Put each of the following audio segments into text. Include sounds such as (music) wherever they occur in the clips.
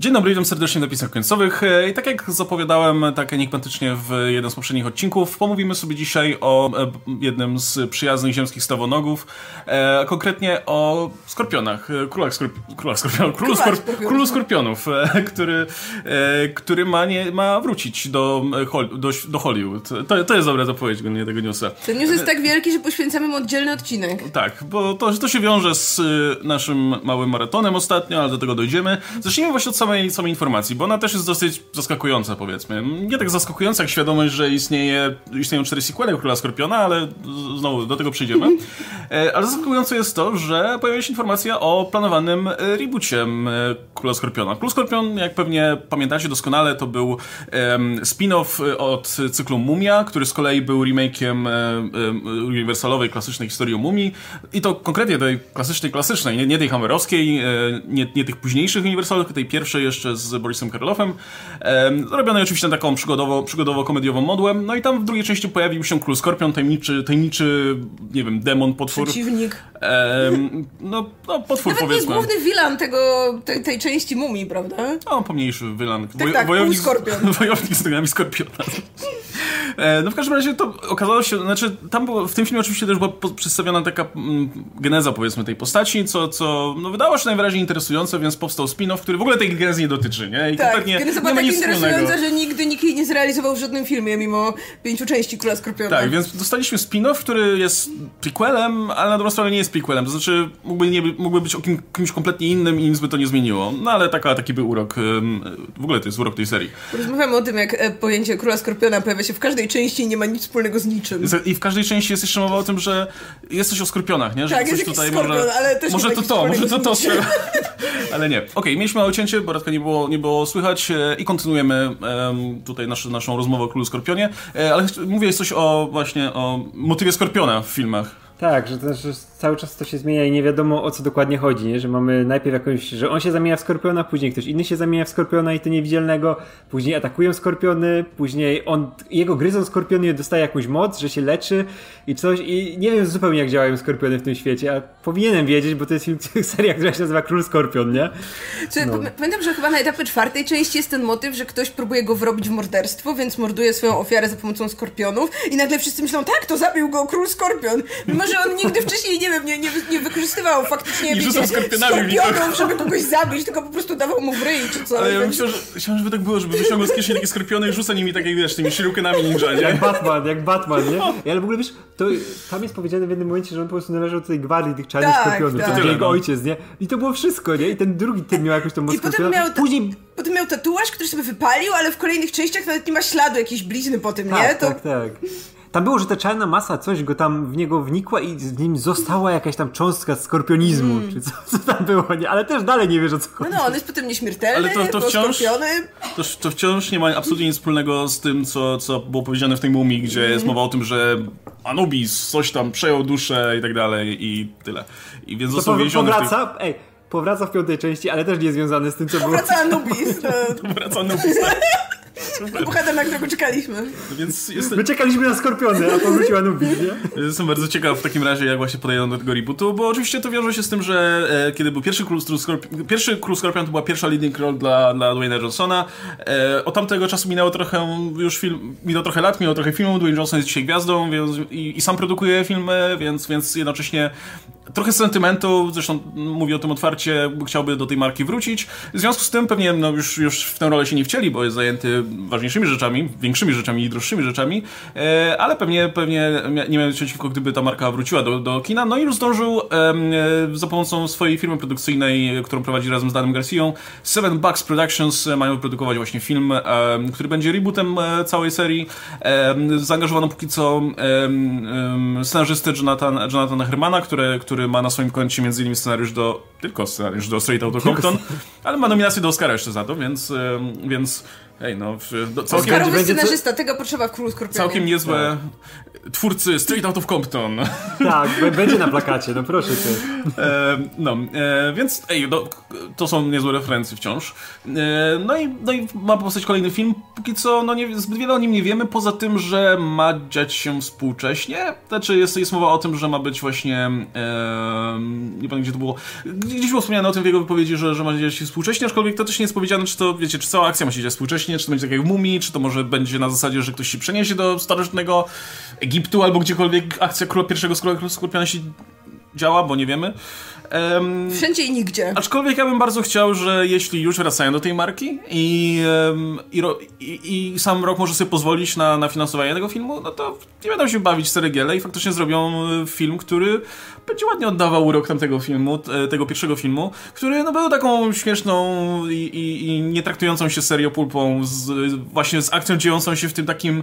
Dzień dobry, witam serdecznie w napisach końcowych. E, I tak jak zapowiadałem, tak enigmatycznie w jednym z poprzednich odcinków, pomówimy sobie dzisiaj o e, jednym z przyjaznych ziemskich stawonogów, e, konkretnie o skorpionach, królach, skorpi królach skorpionów, królu, królu skorpionów, który, który ma, nie, ma wrócić do, do, do Hollywood. To, to jest dobra zapowiedź nie tego newsa. Ten news jest tak wielki, że poświęcamy mu oddzielny odcinek. Tak, bo to, to się wiąże z naszym małym maratonem ostatnio, ale do tego dojdziemy. Zacznijmy właśnie od samego samej, samej informacji, bo ona też jest dosyć zaskakująca, powiedzmy. Nie tak zaskakująca jak świadomość, że istnieje, istnieją cztery sequele Króla Skorpiona, ale znowu do tego przyjdziemy. E, ale zaskakujące jest to, że pojawiła się informacja o planowanym e, reboocie Króla Skorpiona. Król Skorpion, jak pewnie pamiętacie doskonale, to był spin-off od cyklu Mumia, który z kolei był remake'iem um, uniwersalowej, klasycznej historii o Mumii. I to konkretnie tej klasycznej, klasycznej, nie, nie tej hammerowskiej, nie, nie tych późniejszych uniwersalowych, tej pierwszej jeszcze z Borisem Karloffem. Robionej oczywiście taką przygodowo, przygodowo-komediową modłę. No i tam w drugiej części pojawił się Król Skorpion, tajemniczy, tajemniczy nie wiem, demon, potwór. Przeciwnik. no, no, potwór Nawet powiedzmy. jest główny wilan tego, tej, tej części mumii, prawda? No, pomniejszy wilan. Tak, tak, wojownik, Skorpion. (laughs) wojownik z nogami Skorpiona. E, no w każdym razie to okazało się, znaczy tam było, w tym filmie oczywiście też była przedstawiona taka mm, geneza powiedzmy tej postaci, co, co no, wydało się najwyraźniej interesujące, więc powstał spin-off, który w ogóle tej genezy nie dotyczy, nie? I tak, kompletnie geneza była tak interesująca, że nigdy nikt jej nie zrealizował w żadnym filmie, mimo pięciu części Króla Skorpiona. Tak, więc dostaliśmy spin-off, który jest prequelem, ale na dobrą sprawę nie jest prequelem, to znaczy mógłby, nie, mógłby być o kim, kimś kompletnie innym i nic by to nie zmieniło. No ale taka, taki był urok, w ogóle to jest urok tej serii. Rozmawiamy o tym, jak e, pojęcie Króla Skorpiona pojawia się w każdej części i nie ma nic wspólnego z niczym. I w każdej części jest jeszcze mowa o tym, że jest coś o skorpionach, nie? Że tak, coś jest tutaj skorpion, może, ale też może to to, może to to. (laughs) ale nie. Okej, okay, mieliśmy małe cięcie, bo Radka nie było, nie było słychać e, i kontynuujemy tutaj nasz, naszą rozmowę o Królu Skorpionie, e, ale mówię coś o właśnie o motywie Skorpiona w filmach. Tak, że, to, że cały czas to się zmienia i nie wiadomo o co dokładnie chodzi, nie? że mamy najpierw jakąś, że on się zamienia w skorpiona, później ktoś inny się zamienia w skorpiona i to niewidzialnego, później atakują skorpiony, później on, jego gryzą skorpiony i dostaje jakąś moc, że się leczy i coś i nie wiem zupełnie jak działają skorpiony w tym świecie, a powinienem wiedzieć, bo to jest film, (laughs) seria, która się nazywa Król Skorpion, nie? No. Pamiętam, że chyba na etapie czwartej części jest ten motyw, że ktoś próbuje go wrobić w morderstwo, więc morduje swoją ofiarę za pomocą skorpionów i nagle wszyscy myślą, tak, to zabił go Król Skorpion, mimo że on nigdy wcześniej, nie wiem, nie, nie, nie wykorzystywał faktycznie nie wiecie, skorpionów, żeby kogoś zabić, tylko po prostu dawał mu w ryj, czy co. Ale ja bym chciał, że, chciałem, żeby tak było, żeby wyciągnął z kieszeni takie skorpiony i rzuca nimi takie, wiesz, tymi shurikenami ninja, nie? Jak Batman, jak Batman, nie? Ja, ale w ogóle, wiesz, to, tam jest powiedziane w jednym momencie, że on po prostu należał do tej gwardii tych czarnych tak, skorpionów, tak. to jego no. ojciec, nie? I to było wszystko, nie? I ten drugi tym miał jakąś tą moc I potem miał, Później... potem miał tatuaż, który sobie wypalił, ale w kolejnych częściach nawet nie ma śladu jakiejś blizny po tym, tak, nie? To... Tak, tak. Tam było, że ta czarna masa coś go tam w niego wnikła i z nim została jakaś tam cząstka skorpionizmu, mm. czy co, co tam było, nie? Ale też dalej nie wiesz o co chodzi. No, no on jest potem nieśmiertelny, ale to, to wciąż, to, to, wciąż nie ma absolutnie nic wspólnego z tym, co, co było powiedziane w tej mumii, gdzie mm. jest mowa o tym, że Anubis coś tam przejął duszę i tak dalej i tyle. I więc został więziony powraca, tych... ej, powraca w piątej części, ale też nie związany z tym, co powraca było. Anubis. No. (laughs) Powraca Anubis, tak. Bohater, na którego czekaliśmy. Więc jestem... My czekaliśmy na Skorpiony, a powrócił Anubis, nie? Jestem bardzo ciekaw w takim razie, jak właśnie podejdą do tego rebootu, bo oczywiście to wiąże się z tym, że e, kiedy był pierwszy Król, Skorpion, pierwszy Król Skorpion, to była pierwsza leading role dla, dla Dwayne'a Johnsona. E, od tamtego czasu minęło trochę już film, minęło trochę lat, minęło trochę filmów, Dwayne Johnson jest dzisiaj gwiazdą więc, i, i sam produkuje filmy, więc, więc jednocześnie trochę sentymentu, zresztą mówi o tym otwarcie, chciałby do tej marki wrócić. W związku z tym pewnie no, już, już w tę rolę się nie wcieli, bo jest zajęty ważniejszymi rzeczami, większymi rzeczami i droższymi rzeczami, e, ale pewnie, pewnie nie miał przeciwko, gdyby ta marka wróciła do, do kina. No i już zdążył e, za pomocą swojej firmy produkcyjnej, którą prowadzi razem z Danem Garcia, Seven Bucks Productions e, mają wyprodukować właśnie film, e, który będzie rebootem e, całej serii. E, zaangażowano póki co scenarzystę Jonathan, Jonathana Hermana, który, który który ma na swoim koncie między innymi scenariusz do, tylko scenariusz do Straight Outta Compton, ale ma nominację do Oscara jeszcze za to, więc, więc Ej, no, do, Będzie- całkiem, Karowy będzie co- scenarzysta, tego potrzeba w Królu Skorpionie. całkiem niezłe twórcy Straight Out of Compton. (laughs) Tak, będzie na plakacie, no proszę cię. E, no, e, więc ej, no, to są niezłe referencje wciąż. E, no, i, no i ma powstać kolejny film. Póki co no nie, zbyt wiele o nim nie wiemy, poza tym, że ma dziać się współcześnie. Znaczy jest, jest mowa o tym, że ma być właśnie e, nie pamiętam gdzie to było. Gdzieś było wspomniane o tym w jego wypowiedzi, że, że ma dziać się współcześnie, aczkolwiek to też nie jest powiedziane, czy to, wiecie, czy cała akcja ma się dziać współcześnie, czy to będzie tak jak w Mumii, czy to może będzie na zasadzie, że ktoś się przeniesie do starożytnego Egiptu, albo gdziekolwiek akcja króla, pierwszego skor- skorpiona się działa, bo nie wiemy. Em, Wszędzie i nigdzie. Aczkolwiek ja bym bardzo chciał, że jeśli już wracają do tej marki i, em, i, ro, i, i sam rok może sobie pozwolić na, na finansowanie tego filmu, no to nie będą się bawić ceregiele i faktycznie zrobią e, film, który będzie ładnie oddawał urok tamtego filmu, t- tego pierwszego filmu, który no, był taką śmieszną i, i, i nie traktującą się serio pulpą, z, właśnie z akcją dziejącą się w tym takim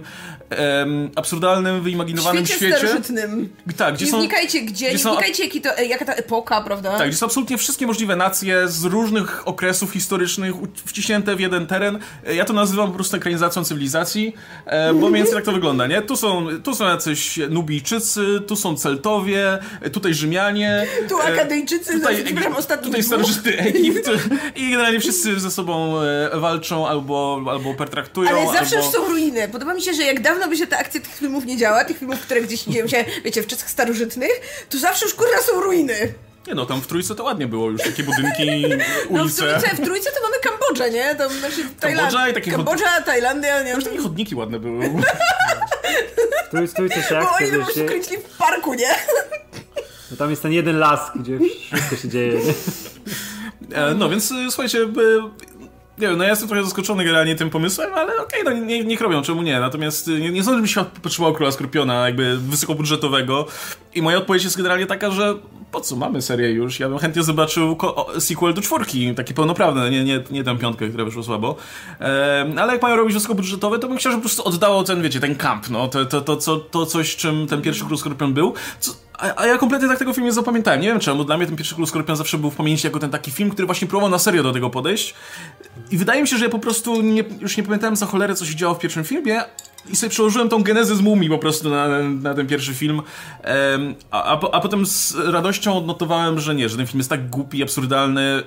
em, absurdalnym, wyimaginowanym świecie, świecie. starożytnym. Tak, gdzie Nie są... gdzie, gdzie nie są- wnikajcie jaki to, e, jaka ta epoka, prawda? Tak, są absolutnie wszystkie możliwe nacje z różnych okresów historycznych wciśnięte w jeden teren. E, Ja to nazywam po prostu ekranizacją cywilizacji, e, bo mniej więcej tak to wygląda, nie? Tu są, tu są jacyś Nubijczycy, tu są Celtowie, tutaj Rzymianie. Tu Akadyjczycy, tutaj, przepraszam, ostatni tutaj starożytny (laughs) Egipt i generalnie wszyscy ze sobą walczą albo, albo pertraktują, Ale zawsze albo... już są ruiny. Podoba mi się, że jak dawno by się ta akcja tych filmów nie działa, tych filmów, które gdzieś dzieją się, wiecie, w czasach starożytnych, to zawsze już kurwa są ruiny. Nie no, tam w Trójce to ładnie było już, takie budynki, (laughs) No w ulice. trójce, w trójce to mamy Kambodżę, nie? To znaczy Tajland... i takie chod- Kambodża, Tajlandia, nie Już wiem. takie chodniki ładne były. (laughs) Tu, stójcie się Bo akcja, oni to po prostu kręcili w parku, nie? No tam jest ten jeden las, gdzie wszystko się dzieje, nie? E, No więc y, słuchajcie, y, nie wiem, no ja jestem trochę zaskoczony generalnie tym pomysłem, ale okej, no nie, niech robią, czemu nie. Natomiast y, nie, nie sądzę, żeby świat potrzebował Króla Skorpiona, jakby wysokobudżetowego. I moja odpowiedź jest generalnie taka, że po co mamy serię już? Ja bym chętnie zobaczył sequel do czwórki, taki pełnoprawny, nie, nie, nie tę piątkę, która wyszła słabo. E, ale jak mają robić wysokobudżetowe, to bym chciał, żeby po prostu oddało ten, wiecie, ten kamp, no, to, to, to, to, to coś, czym ten pierwszy Król Skorpion był. Co, a, a ja kompletnie tak tego filmu nie zapamiętałem. Nie wiem czemu, dla mnie ten pierwszy Król Skorpion zawsze był w pamięci jako ten taki film, który właśnie próbował na serio do tego podejść. I wydaje mi się, że ja po prostu nie, już nie pamiętałem za cholerę, co się działo w pierwszym filmie. I sobie przełożyłem tą genezę z Mumii po prostu na, na ten pierwszy film. A, a, a potem z radością odnotowałem, że nie, że ten film jest tak głupi, absurdalny.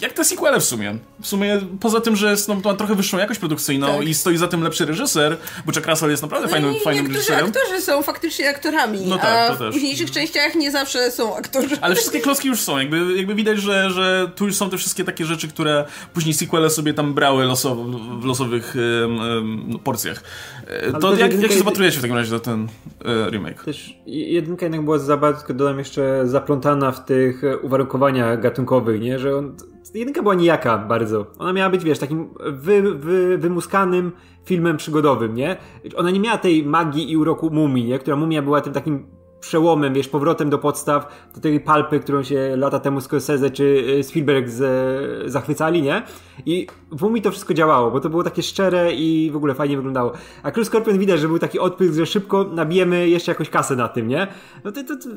Jak te sequele w sumie. W sumie poza tym, że jest, no, to ma trochę wyższą jakość produkcyjną Tak. i stoi za tym lepszy reżyser, bo Chuck Russell jest naprawdę fajnym, No i fajnym reżyserem. aktorzy są faktycznie aktorami, No tak, a to też. w późniejszych częściach nie zawsze są aktorzy. Ale wszystkie klocki już są, jakby, jakby widać, że, że tu już są te wszystkie takie rzeczy, które później sequele sobie tam brały losowo, w losowych em, no, porcjach. E, To jak, jak się zapatrujecie w takim razie na ten e, remake? Też jedynka jednak była za bardzo, dodam jeszcze, zaplątana w tych uwarunkowaniach gatunkowych, nie? Że on, jedynka była nijaka bardzo. Ona miała być, wiesz, takim wy, wy, wymuskanym filmem przygodowym, nie? Ona nie miała tej magii i uroku mumii, nie? Która mumia była tym takim przełomem, wiesz, powrotem do podstaw, do tej palpy, którą się lata temu Scorsese czy e, Spielberg z, zachwycali, nie? I w Mumii to wszystko działało, bo to było takie szczere i w ogóle fajnie wyglądało. A Król Skorpion widać, że był taki odpysk, że szybko nabijemy jeszcze jakąś kasę na tym, nie? No to, to, to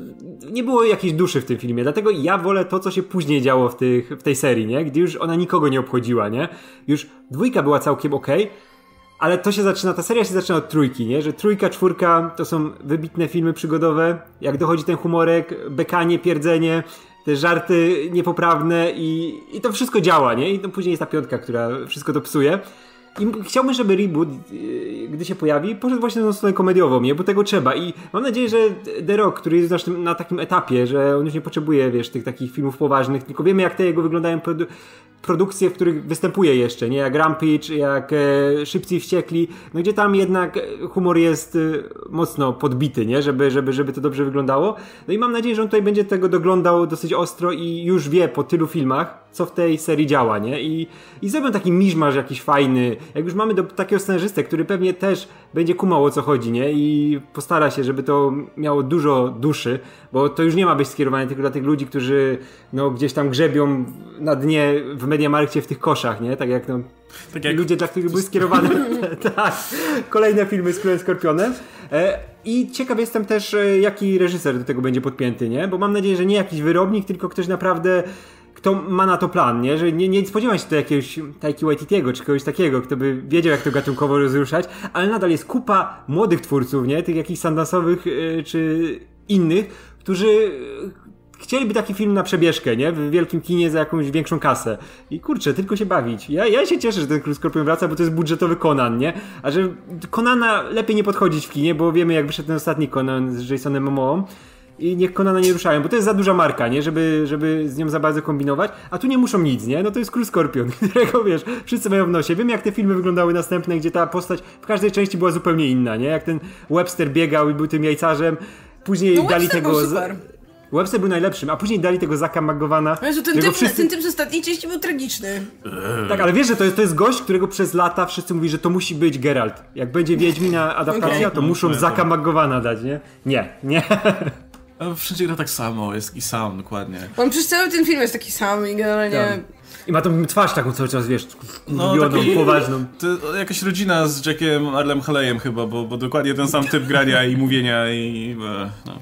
nie było jakiejś duszy w tym filmie, dlatego ja wolę to, co się później działo w, tych, w tej serii, nie? Gdzie już ona nikogo nie obchodziła, nie? Już dwójka była całkiem okej, ale to się zaczyna, ta seria się zaczyna od trójki, nie? Że trójka, czwórka to są wybitne filmy przygodowe. Jak dochodzi ten humorek, bekanie, pierdzenie, te żarty niepoprawne i, i to wszystko działa, nie? I to później jest ta piątka, która wszystko to psuje. I chciałbym, żeby reboot, yy, gdy się pojawi, poszedł właśnie na stronę komediową, nie? Bo tego trzeba. I mam nadzieję, że The Rock, który jest na, na takim etapie, że on już nie potrzebuje, wiesz, tych takich filmów poważnych, tylko wiemy, jak te jego wyglądają produ- produkcje, w których występuje jeszcze, nie? Jak Rampage, jak e, Szybcy Wściekli, no gdzie tam jednak humor jest e, mocno podbity, nie? Żeby, żeby, żeby to dobrze wyglądało. No i mam nadzieję, że on tutaj będzie tego doglądał dosyć ostro i już wie po tylu filmach, co w tej serii działa, nie? I, i zrobią taki miszmasz jakiś fajny. Jak już mamy do takiego scenarzystę, który pewnie też będzie kumał o co chodzi, nie? I postara się, żeby to miało dużo duszy, bo to już nie ma być skierowane tylko dla tych ludzi, którzy no gdzieś tam grzebią na dnie w Mediamarkcie w tych koszach, nie? Tak jak no Tak jak ludzie, dla których były skierowane (laughs) (laughs) tak, kolejne filmy z Królem Skorpionem. E, I ciekaw jestem też, e, jaki reżyser do tego będzie podpięty, nie? Bo mam nadzieję, że nie jakiś wyrobnik, tylko ktoś naprawdę kto ma na to plan, nie? Że nie, nie spodziewam się tu jakiegoś Taiki Waititiego czy kogoś takiego, kto by wiedział, jak to gatunkowo rozruszać, ale nadal jest kupa młodych twórców, nie? Tych jakichś sandansowych yy, czy innych, którzy chcieliby taki film na przebieżkę, nie? W wielkim kinie za jakąś większą kasę. I kurczę, tylko się bawić. Ja, ja się cieszę, że ten Król Skorpion wraca, bo to jest budżetowy Conan, nie? A że Conana lepiej nie podchodzić w kinie, bo wiemy jak wyszedł ten ostatni Conan z Jasonem Momoą i niech Conana nie ruszają, bo to jest za duża marka, nie? Żeby, żeby z nią za bardzo kombinować, a tu nie muszą nic, nie? No to jest Król Skorpion, (laughs) którego wiesz, wszyscy mają w nosie. Wiem jak te filmy wyglądały następne, gdzie ta postać w każdej części była zupełnie inna, nie? Jak ten Webster biegał i był tym jajcarzem, później No dali Webster tego... był super. Webster był najlepszym, a później dali tego Zaka Magowana. Jezu, ten typ, wszyscy... ten typ z ostatniej części był tragiczny. Tak, ale wiesz, że to jest, to jest gość, którego przez lata wszyscy mówili, że to musi być Geralt. Jak będzie Wiedźmina (laughs) adaptacja, Okej. to muszą Zaka Magowana dać, nie? Nie, nie. (laughs) A Wszędzie gra tak samo, jest taki sam, dokładnie. On przez cały ten film jest taki sam i generalnie... I ma tą twarz taką cały czas, wiesz, No, no, taki- poważną. To jakaś rodzina z Jackiem Arlem Haleyem chyba, bo, bo dokładnie ten sam typ grania i mówienia i... e, No.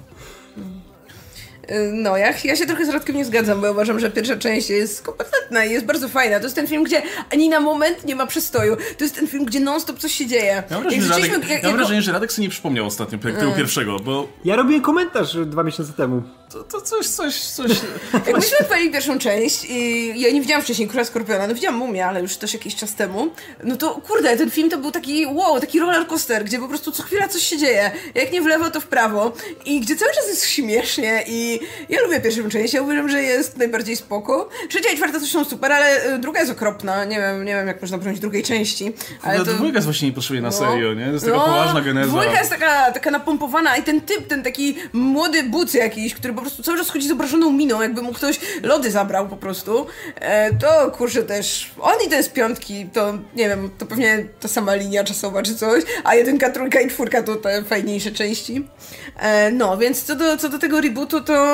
No, ja, ja się trochę z Radkiem nie zgadzam, bo ja uważam, że pierwsza część jest kompetentna i jest bardzo fajna. To jest ten film, gdzie ani na moment nie ma przestoju. To jest ten film, gdzie non-stop coś się dzieje. Ja mam wrażenie, że Radek, jak- ja mam wrażenie, że Radek sobie nie przypomniał ostatnio tego pierwszego, bo Ja robiłem komentarz dwa miesiące temu. to, to coś, coś, coś... (laughs) Jak myśmy odpalili pierwszą część i ja nie widziałam wcześniej Króla Skorpiona, no widziałam Mumię, ale już też jakiś czas temu, no to kurde, ten film to był taki wow, taki roller coaster, gdzie po prostu co chwila coś się dzieje. Jak nie w lewo, to w prawo i gdzie cały czas jest śmiesznie i ja lubię pierwszą część, ja uważam, że jest najbardziej spoko. Trzecia i czwarta też są super, ale y, druga jest okropna, nie wiem, nie wiem jak można bronić drugiej części, ale Ale to... dwójka jest właśnie nie potrzebuje na No. serio, nie? To jest taka No, poważna geneza. Dwójka jest taka, taka napompowana i ten typ, ten taki młody buc jakiś, który po prostu cały czas chodzi z obrażoną miną, jakby mu ktoś lody zabrał po prostu, e, to kurczę też, on i ten z piątki, to nie wiem, to pewnie ta sama linia czasowa czy coś, a jedynka, trójka i czwórka to te fajniejsze części. E, no, więc co do, co do tego rebootu, to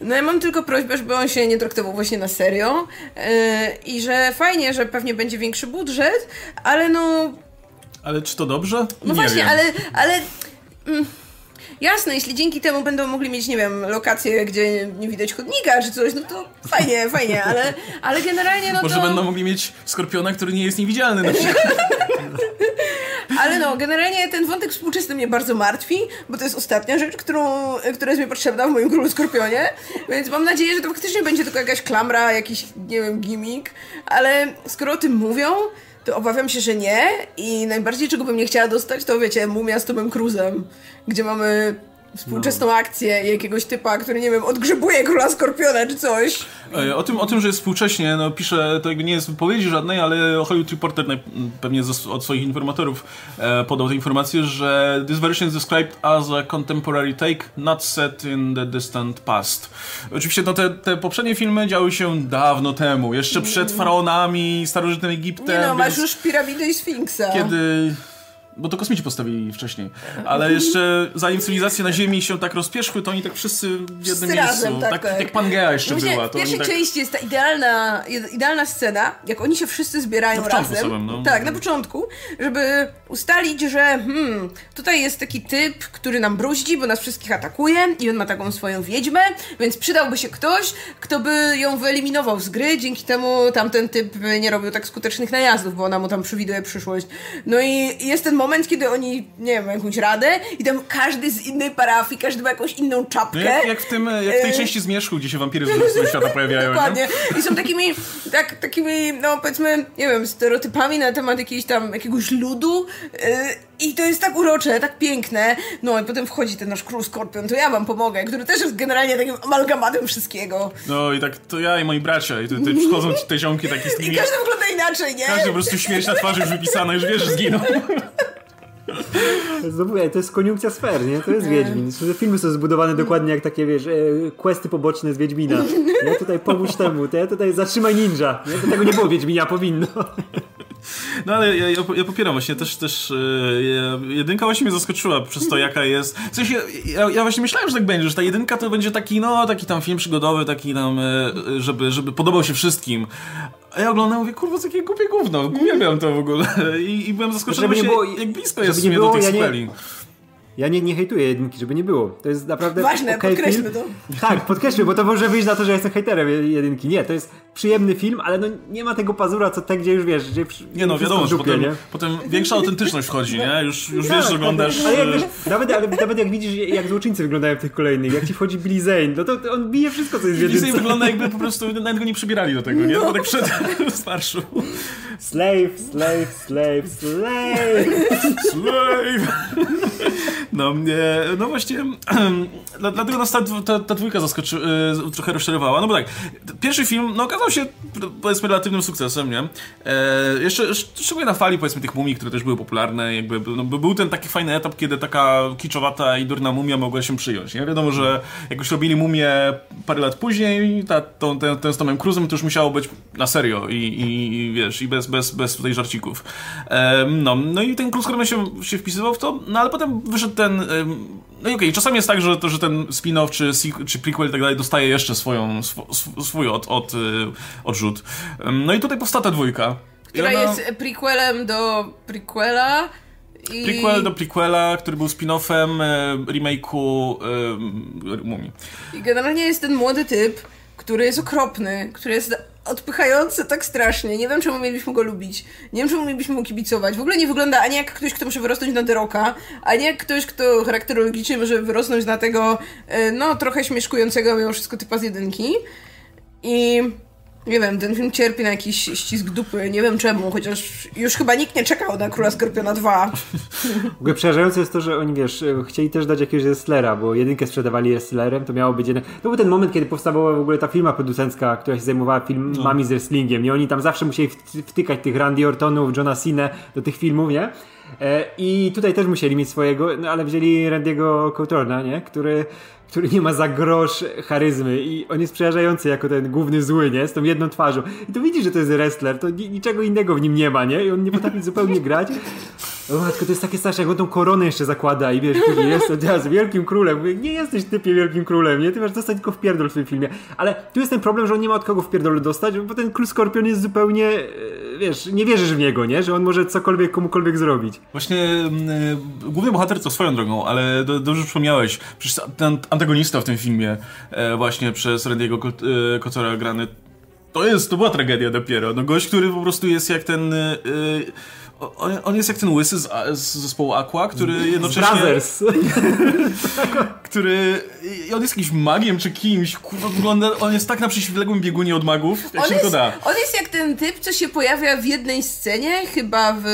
no ja mam tylko prośbę, żeby on się nie traktował właśnie na serio e, i że fajnie, że pewnie będzie większy budżet, ale no Ale czy to dobrze? no nie właśnie, wiem. ale, ale mm, jasne, jeśli dzięki temu będą mogli mieć, nie wiem, lokacje, gdzie nie widać chodnika czy coś, no to fajnie, (laughs) fajnie, ale, ale generalnie no Może to... będą mogli mieć Skorpiona, który nie jest niewidzialny na przykład. (laughs) Ale no, generalnie ten wątek współczesny mnie bardzo martwi, bo to jest ostatnia rzecz, którą, która jest mi potrzebna w moim Królu Skorpionie, więc mam nadzieję, że to faktycznie będzie tylko jakaś klamra, jakiś, nie wiem, gimmick, ale skoro o tym mówią, to obawiam się, że nie i najbardziej czego bym nie chciała dostać, to wiecie, Mumia z Tomem Cruzem, gdzie mamy współczesną No. akcję jakiegoś typa, który, nie wiem, odgrzebuje Króla Skorpiona czy coś. E, O tym, o tym, że jest współcześnie, no pisze, to jakby nie jest wypowiedzi żadnej, ale Hollywood Reporter pewnie od swoich informatorów e, podał tę informację, że this version is described as a contemporary take, not set in the distant past. Oczywiście no, te, te poprzednie filmy działy się dawno temu, jeszcze przed faraonami, starożytnym Egiptem, Nie no, masz już piramidę i Sfinksa. kiedy... Bo to kosmici postawili wcześniej. Ale jeszcze zanim cywilizacje na Ziemi się tak rozpieszły, to oni tak wszyscy w jednym Wszyscy miejscu. razem, tak, tak, tak. jak Pangea jeszcze Właśnie była. w pierwszej tak... części jest ta idealna, idealna scena, jak oni się wszyscy zbierają razem. samym, no. Tak, na początku, żeby ustalić, że hmm, tutaj jest taki typ, który nam bruździ, bo nas wszystkich atakuje i on ma taką swoją wiedźmę, więc przydałby się ktoś, kto by ją wyeliminował z gry, dzięki temu tamten typ nie robił tak skutecznych najazdów, bo ona mu tam przewiduje przyszłość. No i jest ten moment, kiedy oni, nie wiem, jakąś radę i tam każdy z innej parafii, każdy ma jakąś inną czapkę. No jak, jak, w tym, jak w tej Y- części Zmierzchu, gdzie się wampiry z świata (laughs) pojawiają. nie? Dokładnie. I są takimi, tak, takimi, no powiedzmy, nie wiem, stereotypami na temat jakiegoś tam, jakiegoś ludu. Yy, I to jest tak urocze, tak piękne. No i potem wchodzi ten nasz król Skorpion, to ja wam pomogę, który też jest generalnie takim amalgamatem wszystkiego. No i tak to ja i moi bracia. I tutaj przychodzą te ziomki takie z I każdy wygląda inaczej, nie? Każdy po prostu śmierć na twarzy już wypisana, już wiesz, że zginął. (laughs) Znowu, to jest koniunkcja sfer, nie? To jest Wiedźmin. Te filmy są zbudowane dokładnie jak takie, wiesz, e, questy poboczne z Wiedźmina. Nie? Tutaj pomóż temu, te, tutaj zatrzymaj ninja. Nie? To tego nie było w Wiedźminie, a powinno. No ale ja, ja, ja popieram właśnie też, też e, ja- jedynka właśnie mnie zaskoczyła przez to jaka jest. W sensie, ja, ja właśnie myślałem, że tak będzie, że ta jedynka to będzie taki, no, taki tam film przygodowy, taki tam, e, żeby, żeby podobał się wszystkim. A ja oglądam i mówię, kurwa, co takie głupie gówno, uwielbiam to w ogóle. I, i byłem zaskoczony Żeby nie właśnie, było- jak blisko jest nie było, do tych ja nie- sequeli. Ja nie, nie hejtuję jedynki, żeby nie było. To jest naprawdę Ważne, okej podkreślmy film. to. Tak, podkreślmy, bo to może wyjść na to, że ja jestem hejterem jedynki. Nie, to jest przyjemny film, ale no nie ma tego pazura, co te, gdzie już wiesz, gdzie Nie no, wiadomo, dupie, potem, nie? potem większa autentyczność wchodzi, nie? Już, już Tak, wiesz, że tak, oglądasz... Ale jak, e, wiesz, nawet, ale, nawet jak widzisz, jak złoczyńcy wyglądają w tych kolejnych, jak ci wchodzi Billy Zane, no to, to on bije wszystko, co jest w jedynce. wygląda jakby po prostu nawet go nie przybierali do tego, nie? No. Tak przed z marszu. Slave, slave, slave, slave. Slave! No, nie, no właśnie, (clears throat) dla- dlatego nas ta, ta, ta dwójka zaskoczy, e, trochę rozczarowała. No bo tak, pierwszy film, no okazał się, powiedzmy, relatywnym sukcesem, nie? E, jeszcze, sz- szczególnie na fali, powiedzmy, tych mumii, które też były popularne, jakby, no, by- był ten taki fajny etap, kiedy taka kiczowata i durna mumia mogła się przyjąć, nie? Wiadomo, że jak już robili mumię parę lat później, ta, tą, ten, ten z Tomem Cruzem, to już musiało być na serio i, i, i wiesz, i bez, bez, bez tutaj żarcików. Em, no, no i ten Cruz Corman się, się wpisywał w to, no ale potem wyszedł ten... em, no i okej, czasami jest tak, że, to, że ten spin-off czy, czy prequel i tak dalej dostaje jeszcze swoją, sw, sw, swój od, od, y, odrzut. No i tutaj powstała ta dwójka. Która ona- jest prequelem do prequela. I... Prequel do prequela, który był spin-offem e, remake'u e, Mumii. I generalnie jest ten młody typ, który jest okropny, który jest odpychający tak strasznie. Nie wiem, czemu mielibyśmy go lubić. Nie wiem, czemu mielibyśmy mu kibicować. W ogóle nie wygląda ani jak ktoś, kto może wyrosnąć na The Rocka, ani jak ktoś, kto charakterologicznie może wyrosnąć na tego, e, no, trochę śmieszkującego mimo wszystko typa z jedynki. I... Nie wiem, ten film cierpi na jakiś ścisk dupy, nie wiem czemu, chociaż już chyba nikt nie czekał na Króla Skorpiona 2. W ogóle przerażające jest to, że oni, wiesz, chcieli też dać jakiegoś wrestlera, bo jedynkę sprzedawali wrestlerem, to miało być jeden... To był ten moment, kiedy powstawała w ogóle ta firma producencka, która się zajmowała filmami z wrestlingiem i oni tam zawsze musieli wt- wtykać tych Randy Ortonów, Johna Cena do tych filmów, nie? E, I tutaj też musieli mieć swojego, no ale wzięli Randy'ego Couturna, nie? Który, który nie ma za grosz charyzmy i on jest przerażający jako ten główny zły, nie? Z tą jedną twarzą. I to widzisz, że to jest wrestler, to ni- niczego innego w nim nie ma, nie? I on nie potrafi (laughs) zupełnie grać. O matko, to jest takie straszne, jak on tą koronę jeszcze zakłada i wiesz, później jestem teraz wielkim królem. Mówię, nie jesteś typie wielkim królem, nie? Ty masz dostać tylko w pierdol w tym filmie. Ale tu jest ten problem, że on nie ma od kogo w pierdolu dostać, bo ten król Skorpion jest zupełnie, e, wiesz, nie wierzysz w niego, nie? Że on może cokolwiek komukolwiek zrobić. Właśnie e, główny bohater to swoją drogą, ale do, dobrze przypomniałeś, przecież ten antagonista w tym filmie e, właśnie przez Randy'ego Kot- e, grany, to jest, to była tragedia dopiero. No gość, który po prostu jest jak ten... on, on jest jak ten łysy z, z zespołu Aqua, który jednocześnie... Brothers. (laughs) który... i On jest jakimś magiem czy kimś, kurwa wygląda... On jest tak na przeciwległym biegunie od magów, jak On się jest, tylko da. on jest jak ten typ, co się pojawia w jednej scenie, chyba w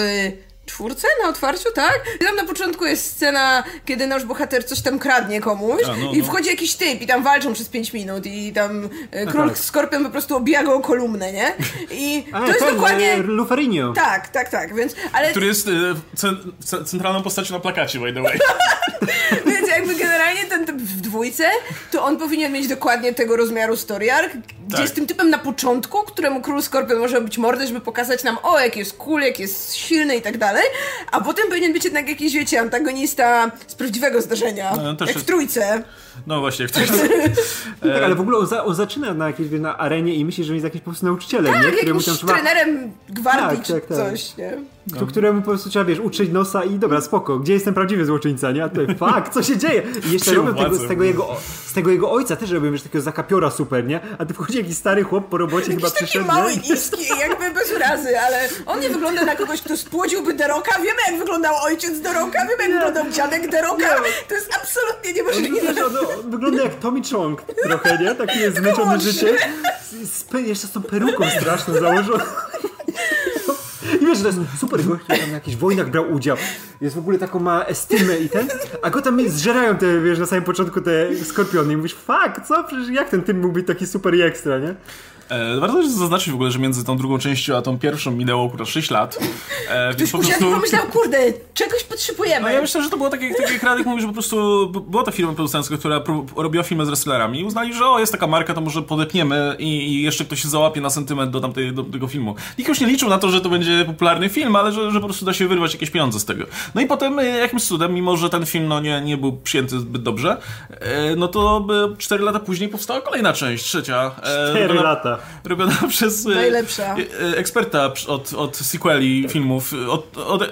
czwórce na otwarciu, tak? I tam na początku jest scena, kiedy nasz bohater coś tam kradnie komuś A, no, i no. wchodzi jakiś typ i tam walczą przez 5 minut i tam e, król tak. Skorpion po prostu obija go o kolumnę, nie? I (laughs) A, to jest ten, dokładnie... e, Lufarinho. Tak, tak, tak, więc... Ale Który jest e, cen, ce- centralną postacią na plakacie, by the way. (laughs) Więc jakby generalnie ten typ w dwójce, to on powinien mieć dokładnie tego rozmiaru story arc, gdzie Tak. jest tym typem na początku, któremu król Skorpion może być mordę, żeby pokazać nam, o, jak jest cool, jak jest silny i tak dalej, a potem powinien być jednak jakiś, wiecie, antagonista z prawdziwego zdarzenia, No, też jak w jest- trójce. No właśnie, jak (laughs) ktoś... Tak, ale w ogóle on, za, on zaczyna na jakiejś na arenie i myśli, że jest jakimś po prostu nauczycielem, nie? Tak, Któremu jakimś tam trzeba, trenerem gwardii Tak, czy tak, tak. coś, nie? K- któremu po prostu trzeba, wiesz, utrzeć nosa i dobra, spoko, gdzie jest ten prawdziwy złoczyńca, nie? A tutaj, (laughs) fuck, co się dzieje? I jeszcze robią tego, z, tego jego, z tego jego ojca też robią, wiesz, takiego zakapiora super, nie? A ty wchodzi jakiś stary chłop po robocie chyba Jakiś taki przyszedł, mały, nie? (laughs) niski, jakby bez urazy, ale on nie wygląda na kogoś, kto spłodziłby Deroka. Wiemy, jak wyglądał ojciec Deroka, wiemy, jak wyglądał dziadek Deroka. To jest absolutnie On, niemożliwe. wiesz, on, on wygląda jak Tommy Chong trochę, nie? Taki jest zmęczony życiem. Z, z, jeszcze z tą peruką straszną założoną. (laughs) I wiesz, że to jest super gość, który tam na jakichś wojnach brał udział. Jest w ogóle taką ma estymę i ten, a go tam zżerają te, wiesz, na samym początku te skorpiony i mówisz, fuck, co? Przecież jak ten typ mógł być taki super i ekstra, nie? E, warto też zaznaczyć w ogóle, że między tą drugą częścią a tą pierwszą minęło akurat 6 lat. E, więc Ktoś po prostu... pomyślał, kurde, czegoś potrzebujemy. No ja myślę, że to było takie, takie jak Radek mówi, że po prostu była ta firma producencka, która robiła filmy z wrestlerami i uznali, że o, jest taka marka, to może podepniemy i, i jeszcze ktoś się załapie na sentyment do, tamtej, do tego filmu. Nikt już nie liczył na to, że to będzie popularny film, ale że, że po prostu da się wyrwać jakieś pieniądze z tego. No i potem e, jakimś cudem, mimo że ten film no, nie, nie był przyjęty zbyt dobrze, e, no to e, 4 lata później powstała kolejna część, trzecia. E, Cztery no, lata. Robiona (laughs) przez e, Najlepsza. e, eksperta od, od sequeli filmów, od, od,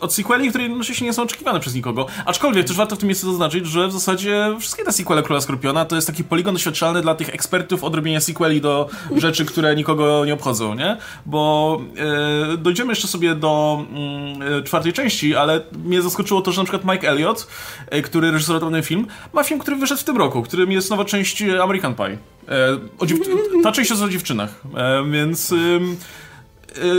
od, sequeli, które oczywiście nie są oczekiwane przez nikogo. Aczkolwiek też warto w tym miejscu zaznaczyć, że w zasadzie wszystkie te sequele Króla Skorpiona to jest taki poligon doświadczalny dla tych ekspertów od robienia sequeli do (laughs) rzeczy, które nikogo nie obchodzą, nie? Bo e, dojdziemy jeszcze sobie do mm, e, czwartej części, ale mnie zaskoczyło to, że na przykład Mike Elliott, e, który reżyserował ten film, ma film, który wyszedł w tym roku, którym jest nowa część American Pie. E. Ta część jest o dziewczynach, e, więc...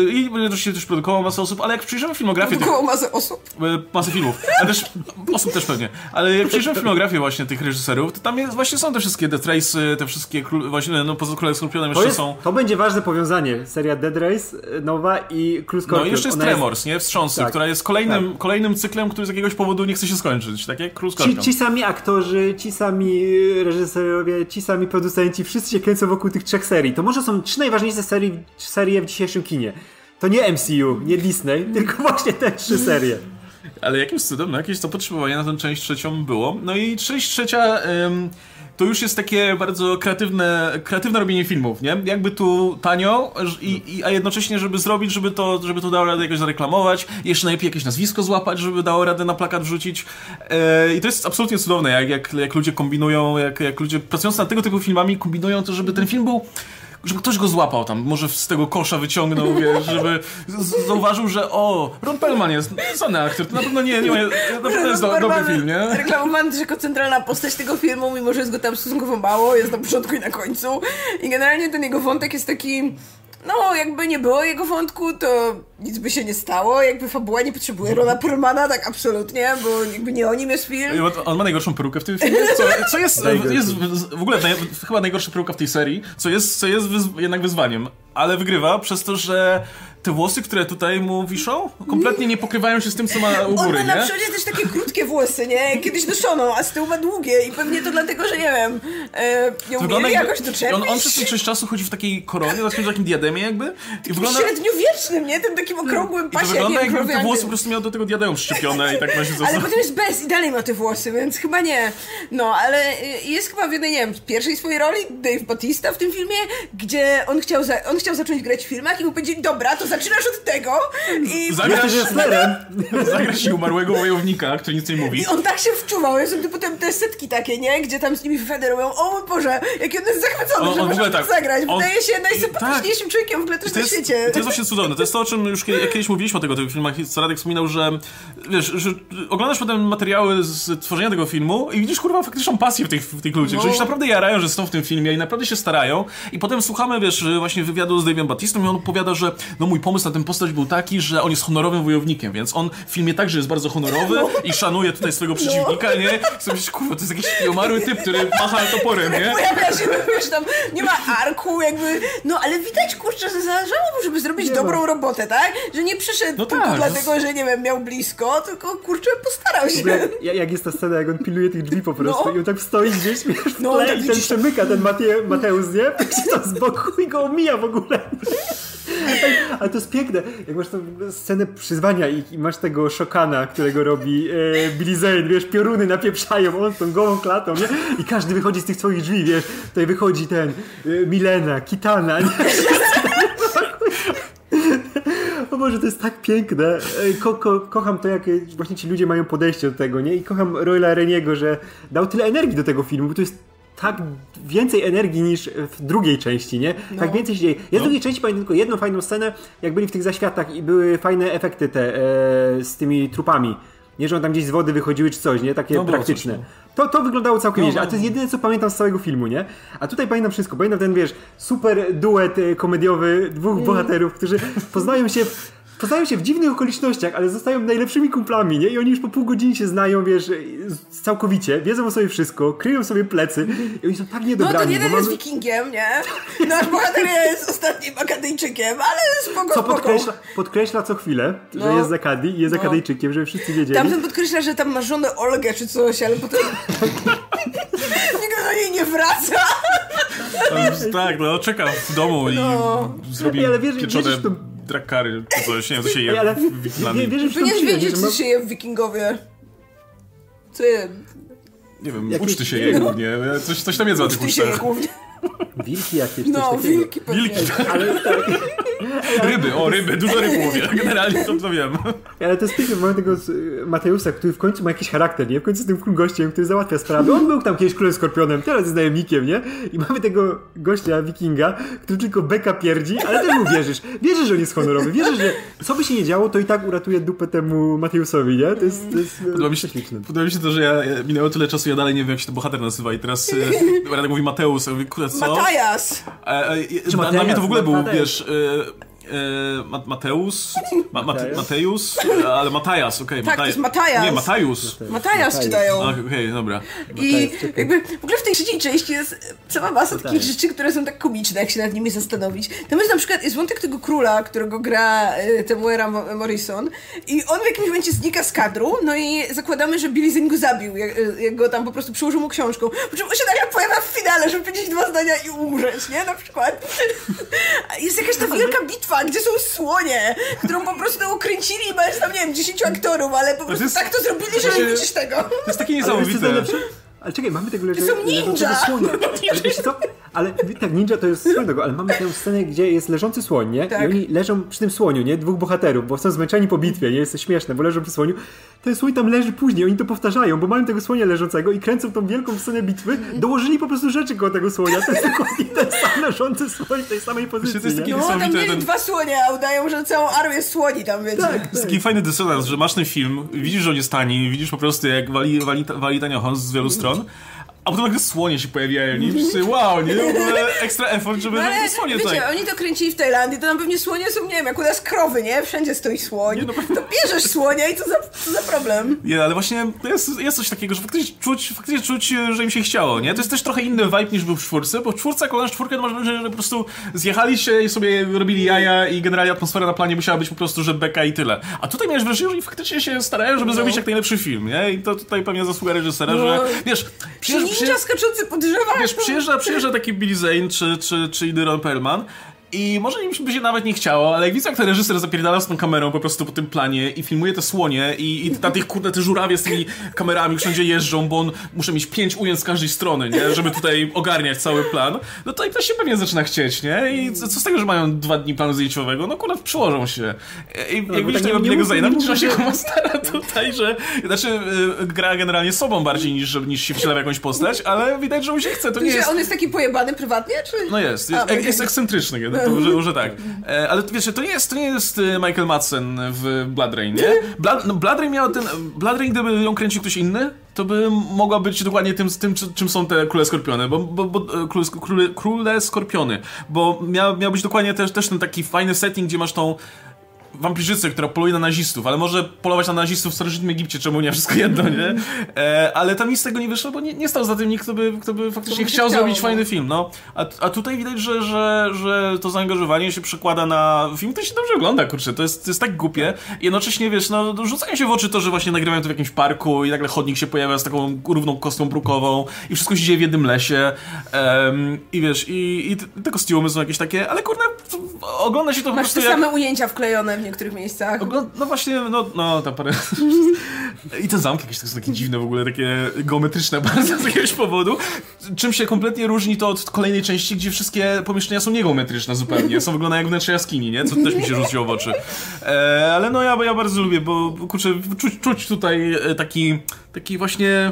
I oczywiście też produkował masę osób, ale jak przyjrzymy filmografię tych, Koło masę osób. e, masę filmów, ale też osób też pewnie, ale jak przyjrzymy filmografię właśnie tych reżyserów, to tam jest, właśnie są te wszystkie Death Race, te wszystkie król, właśnie, no poza Królem Skorpionem jeszcze jest, są... to będzie ważne powiązanie. Seria Dead Race e, nowa i Król No Skorpion. i jeszcze jest Ona Tremors, nie? Wstrząsy, Tak. która jest kolejnym, kolejnym cyklem, który z jakiegoś powodu nie chce się skończyć, tak jak Król Ci, Skorpion. ci sami aktorzy, ci sami reżyserowie, ci sami producenci, wszyscy się kręcą wokół tych trzech serii. To może są trzy najważniejsze serii, serie w dzisiejszym kinie. To nie MCU, nie Disney, (laughs) tylko właśnie te trzy serie. Ale jakimś cudem, no jakieś to potrzebowanie na tę część trzecią było. No i część trzecia ym, to już jest takie bardzo kreatywne, kreatywne robienie filmów, nie? Jakby tu tanio, i, i, a jednocześnie, żeby zrobić, żeby to, żeby to dało radę jakoś zareklamować, jeszcze najlepiej jakieś nazwisko złapać, żeby dało radę na plakat wrzucić. E, I to jest absolutnie cudowne, jak, jak, jak ludzie kombinują, jak, jak ludzie pracując nad tego typu filmami kombinują to, żeby ten film był żeby ktoś go złapał tam, może z tego kosza wyciągnął, wiesz, żeby zauważył, że o, Ron Perlman jest znany aktor, to na pewno nie, nie ma, na pewno jest do, dobry film, nie? Reklamowany jako centralna postać tego filmu, mimo że jest go tam stosunkowo mało, jest na początku i na końcu. I generalnie ten jego wątek jest taki... No, jakby nie było jego wątku, to nic by się nie stało. Jakby fabuła nie potrzebuje Rona Perlmana, tak absolutnie, bo jakby nie o nim jest film. On- ma najgorszą perukę w tym filmie, co, co jest, jest w w ogóle naj, chyba najgorsza peruka w tej serii, co jest, co jest wyz, jednak wyzwaniem, ale wygrywa przez to, że te włosy, które tutaj mu wiszą, kompletnie nie pokrywają się z tym, co ma u On góry, ma na nie? przodzie też takie krótkie włosy, nie? Kiedyś noszono, a z tyłu ma długie i pewnie to dlatego, że nie wiem, e, nie umieli jakby- jakoś doczepić. on, on przez ten część czasu chodzi w takiej koronie, znaczy w takim diademie jakby i wygląda... Średniowiecznym, nie? Tym takim okrągłym I to wygląda jakby te włosy po prostu miał do tego diademu przyczepione i tak ma się Ale potem jest bez i dalej ma te włosy, więc chyba nie. No, ale y, jest chyba w jednej, nie wiem, pierwszej swojej roli Dave Bautista w tym filmie, gdzie on chciał, za, on chciał zacząć grać w filmach i mu powiedzieli, dobra, to zaczynasz od tego i... Zagrasz- ci umarłego wojownika, który nic nie mówi. I on tak się wczuwał, ja sobie potem te setki takie, nie? Gdzie tam z nimi robią, o mój Boże, jaki on jest zachwycony, On- że on może to tak, zagrać. on- Wydaje się najsympatyczniejszym człowiekiem w ogóle też To na jest, świecie. to jest właśnie cudowne. To jest to, o czym już kie- kiedyś mówiliśmy o tego typu filmach. Co Radek wspominał, że wiesz, że oglądasz potem materiały z tworzenia tego filmu i widzisz kurwa faktyczną pasję w tych, w tych ludziach, No. że się naprawdę jarają, że są w tym filmie i naprawdę się starają. I potem słuchamy, wiesz, właśnie wywiadu z Dave'em Batistą i on opowiada, że no mój pomysł na tę postać był taki, że on jest honorowym wojownikiem, więc on w filmie także jest bardzo honorowy i szanuje tutaj swojego przeciwnika, nie? I sobie kurwa, to jest jakiś umarły typ, który macha toporem, nie? Pojawia się, wiesz, tam nie ma arku, jakby, no ale widać, kurczę, że zależało mu, żeby zrobić Nie dobrą ma. robotę, tak? Że nie przyszedł No tylko tak, dlatego, że nie wiem, miał blisko, tylko kurczę, postarał się. ja- jak jest ta scena, jak on pilnuje tych drzwi po prostu No. i on tak stoi gdzieś wiesz, w No, tle tak i ten widzisz- przemyka ten Mateusz, nie? Się (laughs) tam z boku i go omija w ogóle. Ej, Ale to jest piękne, jak masz tą scenę przyzwania i, i masz tego szokana, którego robi e, Billy Zane, wiesz, pioruny napieprzają, on tą gołą klatą, nie? I każdy wychodzi z tych swoich drzwi, wiesz, tutaj wychodzi ten e, Milena, Kitana, nie? O Boże, to jest tak piękne. Ej, Ko ko kocham to, jak e, właśnie ci ludzie mają podejście do tego, nie? I kocham Royla Reniego, że dał tyle energii do tego filmu, bo to jest tak więcej energii niż w drugiej części, nie? Tak więcej się dzieje. Ja z drugiej części pamiętam tylko jedną fajną scenę, jak byli w tych zaświatach i były fajne efekty te e, z tymi trupami. Nie, że on tam gdzieś z wody wychodziły czy coś, nie? Takie No, praktyczne. coś, To, to wyglądało całkiem No, nieźle, a no. to jest jedyne, co pamiętam z całego filmu, nie? A tutaj pamiętam wszystko. Pamiętam ten, wiesz, super duet e, komediowy dwóch Mm. bohaterów, którzy poznają się... w- Poznają się w dziwnych okolicznościach, ale zostają najlepszymi kumplami, nie? I oni już po pół godziny się znają, wiesz, całkowicie, wiedzą o sobie wszystko, kryją sobie plecy i oni są tak No niedobrani. ten jeden bo jest mamy- wikingiem, nie? Nasz bohater jest ostatnim Akadyjczykiem, ale spoko, Co podkreśla, podkreśla co chwilę, że No. jest z Akadii i jest No. Akadyjczykiem, żeby wszyscy wiedzieli. Tamten podkreśla, że tam ma żonę Olgę czy coś, ale potem... (laughs) Nigdy do niej nie wraca. Tak, no czeka w domu No. i zrobi Ej, ale wiesz- pieczone wierzysz w to- drakary czy coś, nie wiem, co się je ale w Wiklandii. wie- wierzysz w tą Powinieneś wiedzieć, co się je w wikingowie. Co je? Nie wiem, Jakieś- uczty się je głównie, coś, coś tam jest na tych Ty się je ucztach. (laughs) wilki jakieś, coś No, takiego. wilki pewnie. Wilki, Ale tak, (laughs) ryby, o ryby, dużo ryb mówię, generalnie to, to wiem. (laughs) ale to jest piękne, mamy tego z- Mateusa, który w końcu ma jakiś charakter, nie? W końcu jest tym gościem, który załatwia sprawy. On był tam kiedyś królem skorpionem, teraz jest najemnikiem, nie? I mamy tego gościa, wikinga, który tylko beka pierdzi, ale też mu wierzysz. Wierzysz, że on jest honorowy, wierzysz, że co by się nie działo, to i tak uratuje dupę temu Mateusowi, nie? To jest, to jest Podoba mi, się, podoba mi się to, że ja, ja minęło tyle czasu, ja dalej nie wiem, jak się ten bohater nazywa i teraz e, Radek mówi Mateusz, ja mówię, kurde, co? Matajas! E, e, na, mnie to w ogóle był, wiesz, e, Mateusz, Ma, Mate, Mateusz? Mateusz, e, ale Matajas, okej. Tak, to jest Matajas. Nie, Matajusz. Matajas czytają. Okej, dobra. I jakby w ogóle w tej trzeciej części jest cała masa takich rzeczy, które są tak komiczne, jak się nad nimi zastanowić. Tam jest na przykład jest wątek tego króla, którego gra y, Temuera Mo- Morrison i on w jakimś momencie znika z kadru, no i zakładamy, że Billy Zane go zabił, jak, y, jak go tam po prostu przyłożył mu książką. Po czym on się nagle pojawia w finale, żeby powiedzieć dwa zdania i umrzeć, nie? Na przykład. (laughs) Jest jakaś ta wielka bitwa, gdzie są słonie, którą po prostu ukręcili i masz tam, nie wiem, 10 aktorów, ale po prostu jest- tak to zrobili, że nie widzisz tego. To jest takie niesamowite. Ale czekaj, mamy tego leże, są ninja! słonia. (laughs) Ale wiesz co? Ale tak, ninja to jest swoją drogą, ale mamy tę scenę, gdzie jest leżący słoń, nie? Tak. I oni leżą przy tym słoniu, nie? Dwóch bohaterów, bo są zmęczeni po bitwie, nie? Jest to śmieszne, bo leżą przy słoniu. Ten słoń tam leży później, oni to powtarzają, bo mają tego słonia leżącego i kręcą tą wielką scenę bitwy, dołożyli po prostu rzeczy koło tego słonia. To jest dokładnie ten sam leżący słoń w tej samej pozycji, to jest No, tam mieli ten- dwa słonie, a udają, że całą armię słoni tam, wiecie. Tak, jest taki fajny dysonans, że masz ten film, widzisz, że on jest tani, widzisz po prostu jak wali, wali, wali tanio z wielu stron, a potem nagle słonie się pojawiają, nie? I wszyscy, wow, nie? W ogóle ekstra effort, żeby No no, ale słonie wiecie, tutaj. oni to kręcili w Tajlandii, to tam pewnie słonie są, nie wiem, jak u nas krowy, nie? Wszędzie stoi słoń. no To bierzesz słonia i co za, co za problem? Nie, ale właśnie to jest, jest coś takiego, że faktycznie czuć, faktycznie czuć, że im się chciało, nie? To jest też trochę inny vibe niż był w czwórce, bo w czwórce, jak oglądasz czwórkę, wrażenie, że po prostu zjechali się i sobie robili jaja i generalnie atmosfera na planie musiała być po prostu, że beka i tyle. A tutaj miałeś wrażenie, że oni faktycznie się starają, żeby zrobić jak najlepszy film, nie? I to tutaj pewnie zasługa reżysera, No. że wiesz, Przy ninja skaczący po drzewach. Wiesz, przyjeżdża, przyjeżdża taki Billy Zane czy, czy, czy inny Ron Perlman i może im by się nawet nie chciało, ale jak widzę, jak ten reżyser zapierdala z tą kamerą po prostu po tym planie i filmuje te słonie i, i na tych kurde te żurawie z tymi kamerami wszędzie jeżdżą, bo on muszę mieć pięć ujęć z każdej strony, nie? Żeby tutaj ogarniać cały plan, no to i to się pewnie zaczyna chcieć, nie? I co, co z tego, że mają dwa dni planu zdjęciowego? No kurde, przyłożą się. I jak bo widzisz tak tego widzisz, że (laughs) się kuma stara tutaj, że znaczy y, gra generalnie sobą bardziej niż, niż się wciela w jakąś postać, ale widać, że mu się chce, to nie Że jest... on jest taki pojebany prywatnie, czy? No jest, A, jest, okej. jest ekscentryczny, no to (laughs) może, może tak. E, ale wiecie, to nie jest, to nie jest e, Michael Madsen w Blood Rain, nie? Blood, no Blood Rain miał ten... Blood Rain, gdyby ją kręcił ktoś inny, to by mogła być dokładnie tym, tym czy- czym są te króle skorpiony, bo, bo, bo e, króle, króle, króle skorpiony, bo miał, miał być dokładnie też, też ten taki fajny setting, gdzie masz tą wampirzycę, która poluje na nazistów, ale może polować na nazistów w starożytnym Egipcie, czemu nie, (laughs) wszystko jedno, nie? E, ale tam nic z tego nie wyszło, bo nie, nie stał za tym nikt, kto by, kto by faktycznie chciał zrobić no. fajny film, no. A, a tutaj widać, że, że, że to zaangażowanie się przekłada na film, to się dobrze ogląda, kurczę, to jest, to jest tak głupie. I jednocześnie, wiesz, no, rzucają się w oczy to, że właśnie nagrywają to w jakimś parku i nagle chodnik się pojawia z taką równą kostką brukową i wszystko się dzieje w jednym lesie em, i wiesz, i, i te kostiumy są jakieś takie, ale kurde, ogląda się to po Masz prostu te jak... same ujęcia wklejone w niektórych miejscach. No, no właśnie, no, no tam parę... (laughs) I te zamki jakieś są takie dziwne w ogóle, takie geometryczne bardzo z jakiegoś powodu. Czym się kompletnie różni to od kolejnej części, gdzie wszystkie pomieszczenia są niegeometryczne zupełnie. Są wyglądają jak wnętrze jaskini, nie? Co też mi się rzuciło w oczy. E, ale no ja, ja bardzo lubię, bo kurczę, czuć, czuć tutaj e, taki, taki właśnie...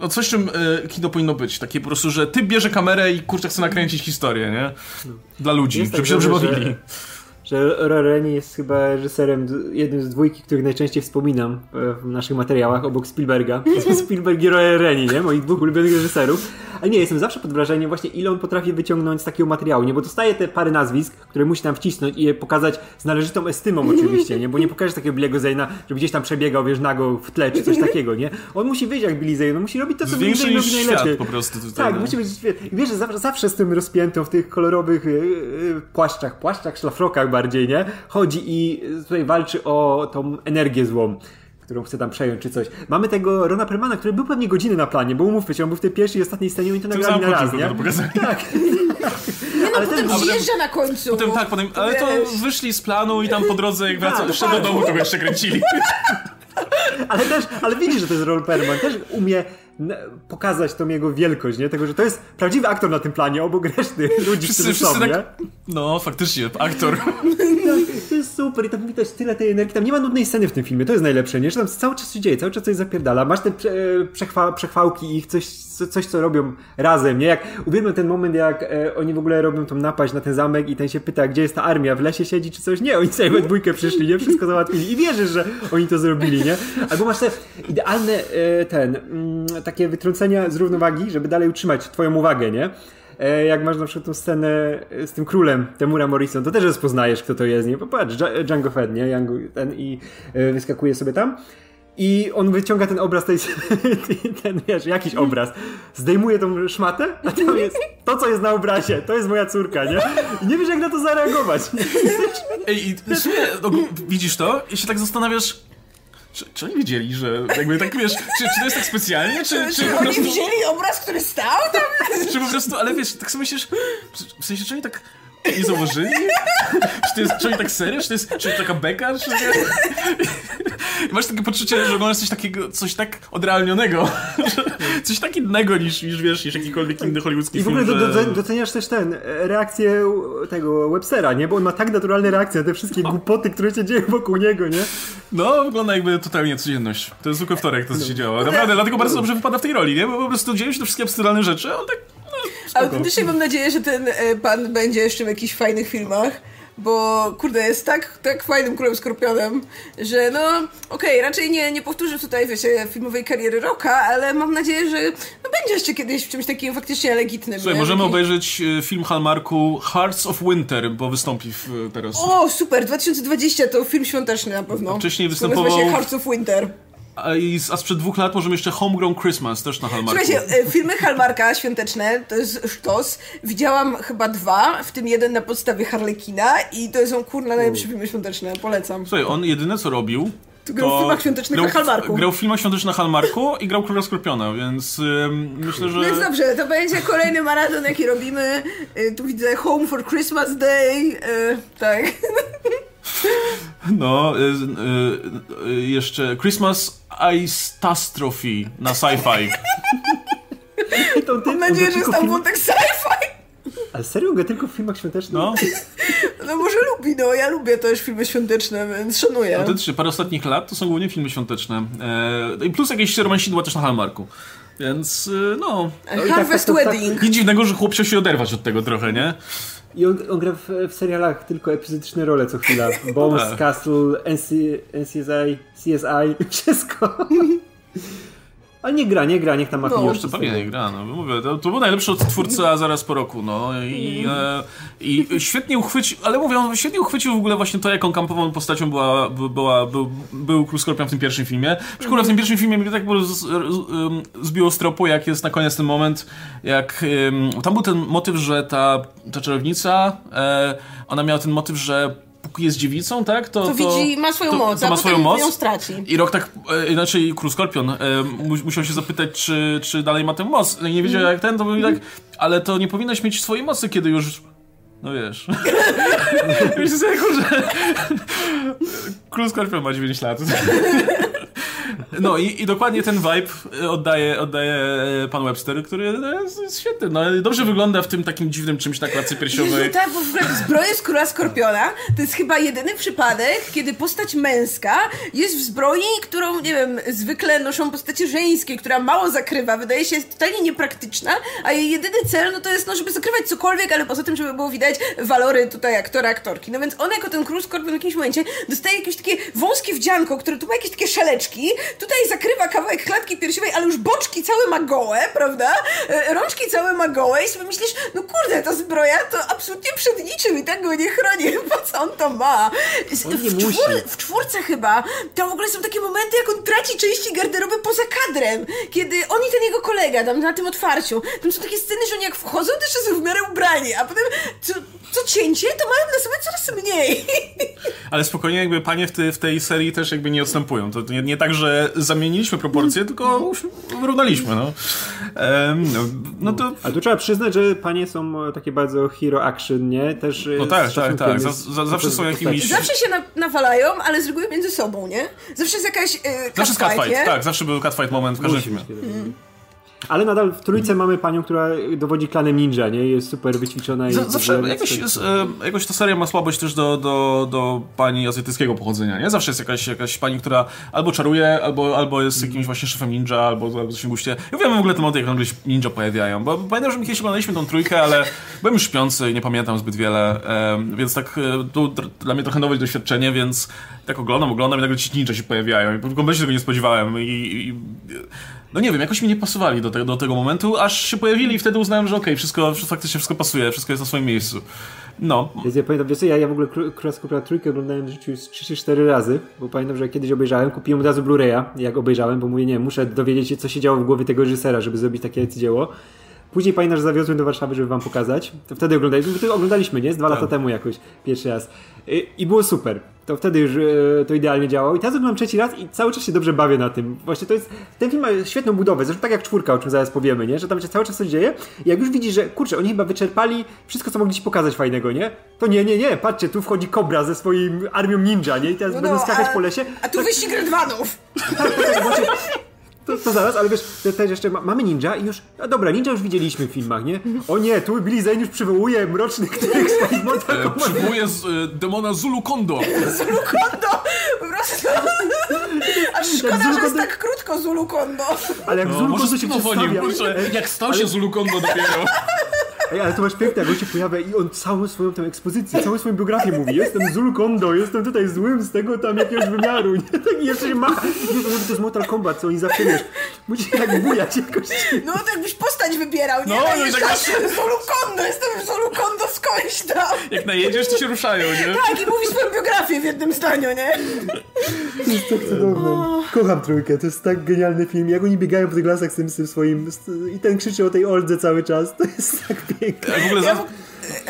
No coś, czym e, kino powinno być. Takie po prostu, że ty bierze kamerę i kurczę chce nakręcić historię, nie? Dla ludzi, Jest żeby tak się dobrze bawili. Że Roreni jest chyba reżyserem, jednym z dwójki, których najczęściej wspominam e, w naszych materiałach, obok Spielberga. (laughs) Spielberg i Roreni, nie? Moich dwóch ulubionych reżyserów. Ale nie, jestem zawsze pod wrażeniem właśnie ile on potrafi wyciągnąć z takiego materiału, nie? Bo dostaje te parę nazwisk, które musi tam wcisnąć i je pokazać z należytą estymą oczywiście, nie? Bo nie pokażesz takiego Billy'ego Zane'a, żeby gdzieś tam przebiegał, wiesz, nago w tle czy coś takiego, nie? On musi wyjść jak Billy Zane, on musi robić to, co Billy Zane robi najlepiej. po prostu tutaj. Tak, no. musi być wiesz, że zawsze, zawsze z tym rozpiętą w tych kolorowych e, płaszczach, płaszczach, szlafrokach bardziej, nie? Chodzi i e, tutaj walczy o tą energię złą. Którą chce tam przejąć, czy coś. Mamy tego Rona Permana, który był pewnie godziny na planie, bo umówmy się, on był w tej pierwszej i ostatniej scenie i to nagrali na raz, nie? to pokazali. (laughs) Tak. Ale Potem ten, zjeżdża na końcu. Potem tak, potem, ale to wyszli z planu i tam po drodze jak Tak, jeszcze do domu to jeszcze kręcili. (laughs) ale też, ale widzisz, że to jest Ron Perlman, też umie pokazać tą jego wielkość, nie? Tego, że to jest prawdziwy aktor na tym planie, obok reszty ludzi, Wszyscy, którzy wszyscy są, tak... nie? No, faktycznie, aktor. (laughs) to jest super i tam widać tyle tej energii. Tam nie ma nudnej sceny w tym filmie, to jest najlepsze, nie? Że tam cały czas się dzieje, cały czas coś zapierdala. Masz te prze, przechwa, przechwałki ich, coś, coś, co robią razem, nie? Jak uwielbiam ten moment, jak e, oni w ogóle robią tą napaść na ten zamek i ten się pyta, gdzie jest ta armia, w lesie siedzi czy coś? Nie, oni sobie dwójkę przyszli, nie? Wszystko załatwili i wierzysz, że oni to zrobili, nie? Albo masz te idealne e, ten, mm, takie wytrącenia z równowagi, żeby dalej utrzymać twoją uwagę, nie? E, jak masz na przykład tą scenę z tym królem, Temura Morrison, to też rozpoznajesz, kto to jest, nie? Popatrz, Django Fett, nie? Ten i e, wyskakuje sobie tam. I on wyciąga ten obraz, tej, (laughs) ten, wiesz, jakiś obraz. Zdejmuje tą szmatę, a tam jest to, co jest na obrazie. To jest moja córka, nie? I nie wiesz, jak na to zareagować. Ej, i w sumie, no, widzisz to i się tak zastanawiasz, czy, czy, oni wiedzieli, że jakby tak wiesz, czy, czy to jest tak specjalnie, czy, czy, czy oni prostu, wzięli obraz, który stał tam? (laughs) Czy po prostu, ale wiesz, tak sobie myślisz, w sensie, czy oni tak nie zauważyli? Czy to jest, czy oni tak serio? Czy to jest, czy to taka beka? Czy nie? I masz takie poczucie, że oglądasz coś takiego, coś tak odrealnionego, coś tak innego niż, niż wiesz, niż jakikolwiek inny hollywoodzki film. I w ogóle że... doceniasz też ten, reakcję tego Webstera, nie? Bo on ma tak naturalne reakcje na te wszystkie głupoty, które się dzieją wokół niego, nie? No, wygląda jakby totalnie codzienność. To jest zwykły wtorek, to co się działo. Naprawdę, dlatego bardzo dobrze wypada w tej roli, nie? Bo po prostu dzieją się te wszystkie absurdalne rzeczy, on tak... Dzisiaj mam nadzieję, że ten e, pan będzie jeszcze w jakichś fajnych filmach bo kurde, jest tak, tak fajnym królem skorpionem, że no okej, okay, raczej nie, nie powtórzę tutaj, wiecie, filmowej kariery Roka, ale mam nadzieję, że no, będzie jeszcze kiedyś w czymś takim faktycznie legitnym. Słuchaj, nie? możemy obejrzeć e, film Hallmarku Hearts of Winter, bo wystąpi w, teraz. O, super, 2020 to film świąteczny na pewno. Wcześniej występował... Nazywa się Hearts of Winter. A, i, a sprzed dwóch lat możemy jeszcze Homegrown Christmas też na Hallmarku. Słuchajcie, e, filmy Hallmarka świąteczne to jest sztos. Widziałam chyba dwa, w tym jeden na podstawie Harlekina i to są kurna najlepsze filmy świąteczne. Polecam. Słuchaj, on jedyne co robił to grał w filmach świątecznych grał, na Hallmarku. Grał w filmach świątecznych na Hallmarku i grał Króla Skorpiona, więc ym, myślę, że... Więc dobrze, to będzie kolejny maraton, jaki robimy. Y, tu widzę Home for Christmas Day. Y, tak. No, y, y, y, jeszcze Christmas Ice Tastrophe na sci-fi. Mam nadzieję, że jest tam wątek sci-fi. Ale serio? Go tylko w filmach świątecznych? No. (laughs) no może lubi, no ja lubię też filmy świąteczne, więc szanuję. Autentycznie, parę ostatnich lat to są głównie filmy świąteczne. E, I plus jakieś romansidła też na Hallmarku. Więc no... no Harvest tak, tak, tak, Wedding. Nic dziwnego, że chłop się oderwać od tego trochę, nie? I on, on gra w, w, serialach tylko epizodyczne role co chwila. (laughs) Bones, tak. Castle, NC, NCSI, CSI, (laughs) wszystko. Ale nie gra, nie gra, niech tam ma no, pieniądze. pewnie nie gra, no. Mówię, to, to był najlepszy twórca zaraz po roku, no. I, e, i świetnie uchwycił, ale mówię, on świetnie uchwycił w ogóle właśnie to, jaką kampową postacią była, była, był, był Król Skorpion w tym pierwszym filmie. Szczególnie w tym pierwszym filmie mnie tak zbiło z tropu, jak jest na koniec ten moment, jak tam był ten motyw, że ta, ta czarownica, e, ona miała ten motyw, że jest dziewicą, tak? To, to, to widzi, ma swoją to, moc, to ma swoją moc ją straci. I rok tak, e, inaczej Król Skorpion e, musiał się zapytać, czy, czy dalej ma tę moc. No nie wiedział mm. jak ten, to był tak, ale to nie powinnaś mieć swojej mocy, kiedy już no wiesz. (laughs) (laughs) Wiesz, że Król Skorpion ma 9 lat. (laughs) No i, i dokładnie ten vibe oddaje, oddaje e, pan Webster, który jest, jest świetny. No, dobrze wygląda w tym takim dziwnym czymś na klatce piersiowej. Jezu, tak, bo w ogóle zbroja z Króla Skorpiona to jest chyba jedyny przypadek, kiedy postać męska jest w zbroi, którą, nie wiem, zwykle noszą postacie żeńskie, która mało zakrywa, wydaje się totalnie niepraktyczna, a jej jedyny cel, no to jest, no, żeby zakrywać cokolwiek, ale poza tym, żeby było widać walory tutaj aktora, aktorki. No więc on jako ten Król Skorpion w jakimś momencie dostaje jakieś takie wąskie wdzianko, które tu ma jakieś takie szeleczki, Tutaj zakrywa kawałek klatki piersiowej, ale już boczki całe ma gołe, prawda? E, rączki całe ma gołe i sobie myślisz, no kurde, ta zbroja to absolutnie przed niczym i tak go nie chroni, (laughs) po co on to ma? W, czwór, w czwórce chyba, tam w ogóle są takie momenty, jak on traci części garderoby poza kadrem, kiedy on i ten jego kolega tam na tym otwarciu, tam są takie sceny, że oni jak wchodzą, to jeszcze są w miarę ubrani, a potem co, co cięcie, to mają na sobie coraz mniej. (laughs) Ale spokojnie, jakby panie w, te, w tej serii też jakby nie odstępują. To nie, nie tak, że zamieniliśmy proporcje, tylko wyrównaliśmy, no. No, no to... A tu trzeba przyznać, że panie są takie bardzo hero action, nie? Też no tak, tak, tak. Z, zawsze są jakimiś... Zawsze się na, nawalają, ale z reguły między sobą, nie? Zawsze jest jakaś yy, Zawsze jest catfight, tak. Zawsze był catfight moment w każdym filmie. Ale nadal w trójce mamy panią, która dowodzi klanem ninja, nie? Jest super wyćwiczona i... Z, zawsze w jakoś, jest, e, jakoś ta seria ma słabość też do, do, do pani azjatyckiego pochodzenia, nie? Zawsze jest jakaś, jakaś pani, która albo czaruje, albo, albo jest jakimś właśnie szefem ninja, albo, albo coś guście. Ja wiem w ogóle tematy, jak nagle się ninja pojawiają, bo pamiętam, że my kiedyś oglądaliśmy tą trójkę, ale byłem już śpiący i nie pamiętam zbyt wiele, więc tak e, to dla mnie trochę nowe doświadczenie, więc tak oglądam, oglądam i nagle ci ninja się pojawiają i kompletnie się tego nie spodziewałem i, i no nie wiem, jakoś mi nie pasowali do, te, do tego momentu, aż się pojawili i wtedy uznałem, że okej, okay, wszystko, faktycznie wszystko pasuje, wszystko jest na swoim miejscu. No. Ja pamiętam, wiesz ja, ja w ogóle Króla Skopra trójkę oglądałem w życiu już 3 czy 4 razy, bo pamiętam, że kiedyś obejrzałem, kupiłem od razu Blu-raya, jak obejrzałem, bo mówię, nie, muszę dowiedzieć się, co się działo w głowie tego reżysera, żeby zrobić takie dzieło. Później pamiętam, że zawiozłem do Warszawy, żeby wam pokazać. To wtedy oglądaliśmy, to oglądaliśmy, nie? Z dwa tak. lata temu jakoś, pierwszy raz. I, I, było super. To wtedy już e, to idealnie działało. I teraz oglądam trzeci raz i cały czas się dobrze bawię na tym. Właśnie to jest, ten film ma świetną budowę, zresztą tak jak czwórka, o czym zaraz powiemy, nie? Że tam się cały czas coś dzieje. I jak już widzisz, że kurczę, oni chyba wyczerpali wszystko, co mogli ci pokazać fajnego, nie? To nie, nie, nie, patrzcie, tu wchodzi Kobra ze swoim armią ninja, nie? I teraz no będą no, skakać a, po lesie. A tu tak, wyścig Redwanów. Tak, tak, tak, (laughs) właśnie, to, to zaraz, ale wiesz, też jeszcze ma, mamy ninja i już, no dobra, ninja już widzieliśmy w filmach, nie? O nie, tu Billy Zane już przywołuje mrocznych których swoich e, Przywołuje z, e, demona Zulu Kondo. Zulu Kondo! Po prostu... Aż szkoda, tak, że jest tak krótko Zulu Kondo. Ale jak no, Zulu Kondo się przedstawia... Kurczę, (laughs) jak stał ale... się Zulu Kondo dopiero. (laughs) Ej, ale to masz piękne, jak on się pojawia i on całą swoją tę ekspozycję, całą swoją biografię mówi. Jestem Zul Kondo, jestem tutaj złym z tego tam jakiegoś wymiaru. Nie? Tak i jeszcze się macha. Nie, to jest Mortal Kombat, co oni zawsze wiesz. Musi się tak bujać jakoś. No to jakbyś postać wybierał, nie? No, no, no tak Zulu Kondo, jestem Zulu Kondo skądś tam. Jak najedziesz, to się ruszają, nie? Tak, i mówi swoją biografię w jednym zdaniu, nie? To jest tak cudowne. Kocham trójkę, to jest tak genialny film. Jak oni biegają po tych lasach z tym, z tym swoim... I ten krzyczy o tej Oldze cały czas. To jest tak piękne. W ogóle za...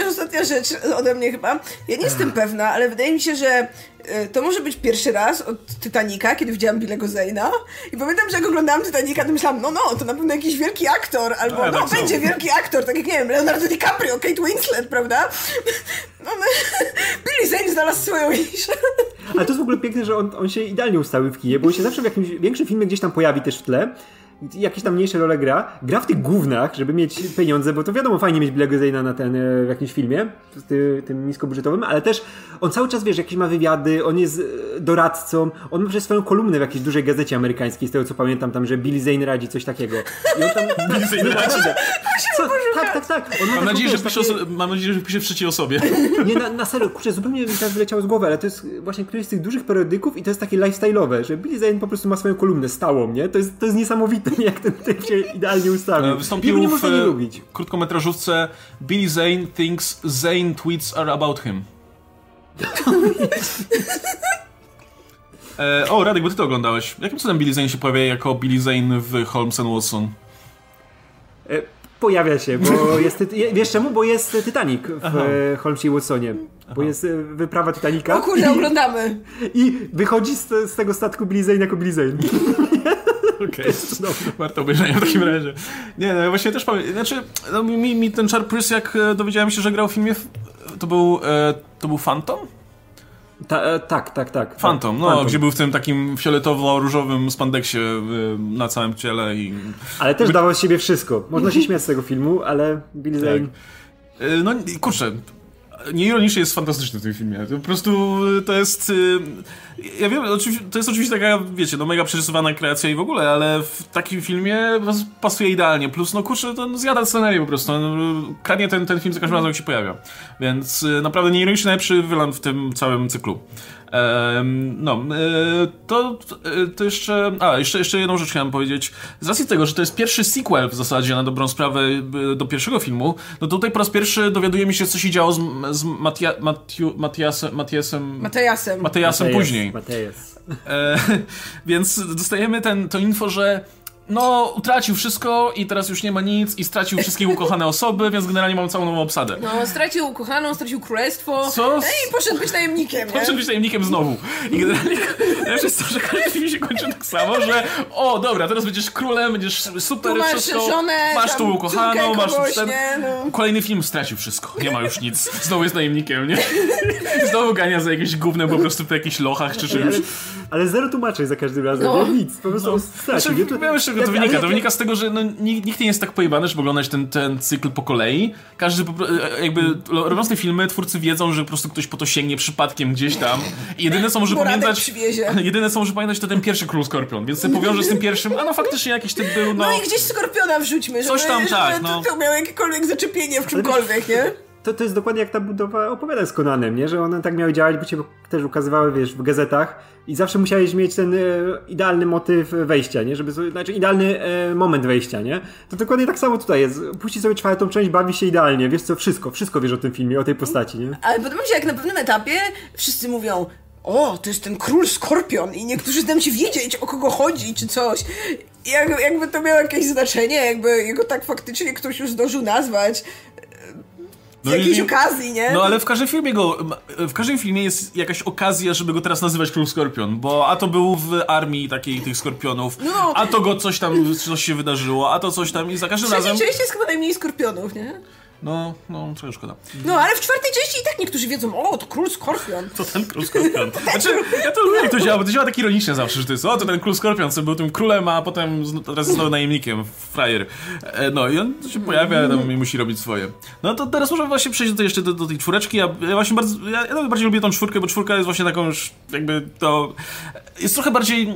Ostatnia rzecz ode mnie chyba. Ja nie jestem pewna, ale wydaje mi się, że e, to może być pierwszy raz od Titanica, kiedy widziałam Billego Zayna. I pamiętam, że jak oglądałam Titanica, to myślałam, no, no, to na pewno jakiś wielki aktor, albo A, no, tak będzie są. wielki aktor, tak jak, nie wiem, Leonardo DiCaprio, Kate Winslet, prawda? No, no, (laughs) Billy Zane znalazł swoją niszę. Ale to jest w ogóle piękne, że on, on się idealnie ustawił w kinie, bo on się zawsze w jakimś większym filmie gdzieś tam pojawi też w tle jakieś tam mniejsze role gra, gra w tych gównach, żeby mieć pieniądze, bo to wiadomo, fajnie mieć Bilego Zayna na ten, e, w jakimś filmie, ty, tym niskobudżetowym, ale też on cały czas, wiesz, jakieś ma wywiady, on jest e, doradcą, on ma przez swoją kolumnę w jakiejś dużej gazecie amerykańskiej, z tego co pamiętam, tam, że Billy Zane radzi, coś takiego. I on tam... (laughs) Billy Zane radzi. Co? Tak, tak, tak. On ma mam, nadzieję, że pisze takie... mam nadzieję, że pisze w trzeciej osobie. (laughs) Nie, na, na serio, kurczę, zupełnie mi teraz wyleciało z głowy, ale to jest właśnie któryś z tych dużych periodyków i to jest takie lifestyle'owe, że Billy Zane po prostu ma swoją kolumnę stałą, nie? To jest, to jest niesamowite, jak ten typ się idealnie ustawił. E, wystąpił nie można nie lubić. krótkometrażówce Billy Zane thinks Zane tweets are about him. e, o, Radek, bo ty to oglądałeś. Jakim cudem Billy Zane się pojawia jako Billy Zane w Holmes and Watson? E, pojawia się, bo jest... Wiesz czemu? Bo jest Titanic w Aha. E, Holmesie i Watsonie. Aha. Bo jest e, wyprawa Titanica. O kurde, oglądamy. I wychodzi z, z tego statku Billy Zane jako Billy Zane. Okay. warto obejrzenia w takim razie. Nie, no właśnie też powiem, znaczy no, mi, mi ten Char Prys, jak e, dowiedziałem się, że grał w filmie, to był, e, to był Phantom? Ta, e, tak, tak, tak. Phantom, no, Phantom. gdzie był w tym takim fioletowo-różowym spandeksie e, na całym ciele i... Ale też dawał z siebie wszystko. Można się śmiać z tego filmu, ale Billy Zane... Tak. No kurczę, nieironicznie jest fantastyczny w tym filmie. Po prostu to jest. Y, ja wiem, to jest oczywiście taka, wiecie, no mega przerysowana kreacja i w ogóle, ale w takim filmie pasuje idealnie. Plus, no kurczę, to zjada scenariusz po prostu. Kradnie ten, ten film za każdym razem, jak się pojawia. Więc y, naprawdę nieironicznie najlepszy wylan w tym całym cyklu. No, to, to jeszcze. A, jeszcze, jeszcze jedną rzecz chciałem powiedzieć. Z racji tego, że to jest pierwszy sequel w zasadzie na dobrą sprawę do pierwszego filmu, no tutaj po raz pierwszy dowiadujemy się, co się działo z, z Matia, Matiu, Matiasem, Matiasem. Matejasem. Matejasem później. Matejas. E, (laughs) więc dostajemy ten, to info, że no, utracił wszystko i teraz już nie ma nic i stracił wszystkie ukochane osoby, więc generalnie mam całą nową obsadę. No, stracił ukochaną, stracił królestwo. Co? No i poszedł być tajemnikiem, nie? Poszedł być tajemnikiem znowu. I generalnie najlepsze jest to, że każdy film się kończy tak samo, że o, dobra, teraz będziesz królem, będziesz super, tu masz wszystko. Żonę, masz tu ukochaną, masz tu ten... no. Kolejny film stracił wszystko. Nie ma już nic. Znowu jest tajemnikiem, nie? Znowu gania za jakieś gównem po prostu w jakichś lochach czy czymś. Ale zero tłumaczeń za każdym razem, No. Nic, po prostu no. stracił. Znaczy, nie? To- to wynika. jak- To wynika z tego, że no, nikt, nie jest tak pojebany, żeby oglądać ten, ten cykl po kolei. Każdy, po pro- e, jakby robiąc te filmy, twórcy wiedzą, że po prostu ktoś po to sięgnie przypadkiem gdzieś tam. I jedyne, co może Bo pamiętać... przywiezie. (laughs) Jedyne, co może pamiętać, to ten pierwszy Król Skorpion. Więc sobie powiąże z tym pierwszym, a no faktycznie jakiś typ był, no... No i gdzieś skorpiona wrzućmy, żeby, Coś tam, żeby tak, to, no. to miało jakiekolwiek zaczepienie w czymkolwiek, nie? To, to jest dokładnie jak ta budowa opowiadań z Conanem, nie? Że one tak miały działać, bo cię też ukazywały, wiesz, w gazetach i zawsze musiałeś mieć ten e, idealny motyw wejścia, nie? Żeby, znaczy idealny e, moment wejścia, nie? To dokładnie tak samo tutaj jest. Puści sobie czwartą część, bawi się idealnie, wiesz co, wszystko, wszystko wiesz o tym filmie, o tej postaci, nie? Ale mi się, jak na pewnym etapie wszyscy mówią o, to jest ten król skorpion i niektórzy zdają się wiedzieć, o kogo chodzi, czy coś. Jak, jakby to miało jakieś znaczenie, jakby jego tak faktycznie ktoś już zdążył nazwać. Z No i- jakiejś okazji, nie? No ale w każdym filmie go, w każdym filmie jest jakaś okazja, żeby go teraz nazywać Król Skorpion, bo a to był w armii takiej tych skorpionów, No. a to go coś tam, coś się wydarzyło, a to coś tam i za każdym razem... części jest chyba najmniej skorpionów, nie? No, no, trochę szkoda. No, ale w czwartej części i tak niektórzy wiedzą, o, to król skorpion. To ten Król Skorpion. Znaczy, ja to lubię jak to działa, bo to działa tak ironicznie zawsze, że to jest, o, to ten Król Skorpion, co był tym królem, a potem teraz znowu najemnikiem, frajer. E, No i on się pojawia tam i musi robić swoje. No to teraz możemy właśnie przejść do jeszcze do, do tej czwóreczki. Ja, ja właśnie bardzo, ja, ja nawet bardziej lubię tą czwórkę, bo czwórka jest właśnie taką już, jakby to, jest trochę bardziej e,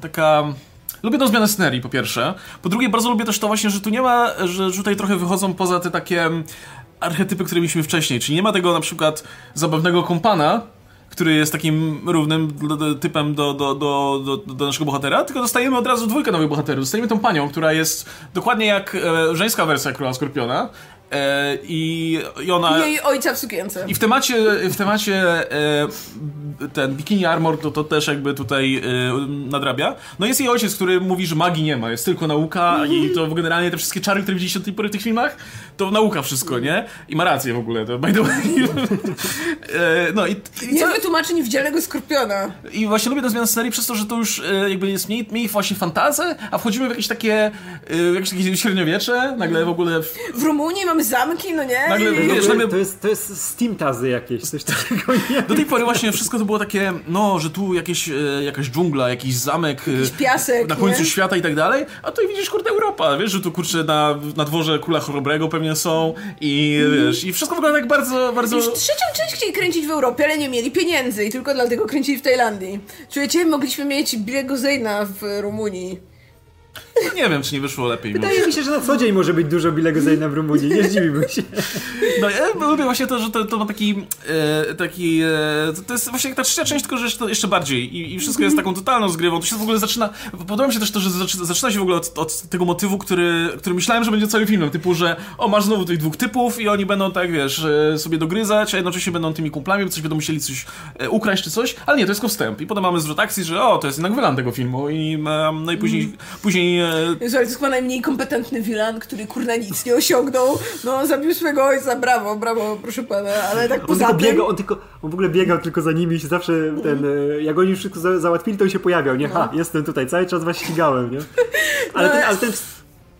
taka... Lubię tą zmianę scenerii, po pierwsze. Po drugie, bardzo lubię też to właśnie, że tu nie ma, że tutaj trochę wychodzą poza te takie archetypy, które mieliśmy wcześniej. Czyli nie ma tego na przykład zabawnego kompana, który jest takim równym typem do, do, do, do, do naszego bohatera, tylko dostajemy od razu dwójkę nowych bohaterów. Dostajemy tą panią, która jest dokładnie jak e, żeńska wersja Króla Skorpiona. E, i, I ona... Jej ojca w sukience. I w temacie, w temacie e, ten bikini armor to, to też jakby tutaj e, nadrabia. No jest jej ojciec, który mówi, że magii nie ma, jest tylko nauka i to generalnie te wszystkie czary, które widzieliście do tej pory w tych filmach, to nauka wszystko, nie? I ma rację w ogóle, to by the way. e, no i, i Nie wytłumaczeń widzianego skorpiona. I właśnie lubię tę zmianę scenerii przez to, że to już e, jakby jest mniej, mniej właśnie fantazę, a wchodzimy w jakieś takie, e, w jakieś takie średniowiecze, nagle w ogóle... W, W Rumunii mamy zamki, no nie? Nagle- I- Wiesz, nagle- to, jest, to jest Steam Tazy jakieś, coś takiego, nie? do tej pory właśnie wszystko to było takie, no, że tu jakieś, e, jakaś dżungla, jakiś zamek, e, Jakiś piasek, na końcu nie? świata i tak dalej, a tutaj widzisz, kurde, Europa, wiesz, że tu, kurczę, na, na dworze Króla Chorobrego pewnie są i, wiesz, i wszystko wygląda tak bardzo, bardzo... Już trzecią część chcieli kręcić w Europie, ale nie mieli pieniędzy i tylko dlatego kręcili w Tajlandii. Czujecie, mogliśmy mieć Bilego Zejna w Rumunii. Nie wiem, czy nie wyszło lepiej. Wydaje mi się, że na co dzień może być dużo Bilego Zejna w Rumunii, nie zdziwiłbym się. No ja lubię właśnie to, że to, to ma taki, e, taki e, to, jest właśnie jak ta trzecia część, tylko że jeszcze, jeszcze bardziej. I, i wszystko jest taką totalną zgrywą, to się w ogóle zaczyna, podoba mi się też to, że zaczyna, się w ogóle od, od tego motywu, który, który myślałem, że będzie całym filmem, typu, że o, masz znowu tych dwóch typów i oni będą tak, wiesz, e, sobie dogryzać, a jednocześnie będą tymi kumplami, bo coś będą musieli coś e, ukraść czy coś, ale nie, to jest tylko wstęp. I potem mamy zwrot akcji, że o, to jest jednak wylan tego filmu. I, e, no i później, później ale to jest chyba najmniej kompetentny wilan, który kurna nic nie osiągnął. No, zabił swego ojca, brawo, brawo, proszę pana, ale tak On poza tylko tym... biegał, on tylko, on w ogóle biegał tylko za nimi i się zawsze ten, e, jak oni już wszystko za, załatwili, to on się pojawiał, nie? Ha, jestem tutaj, cały czas was ścigałem, nie? (laughs) Ale ten, ale ten,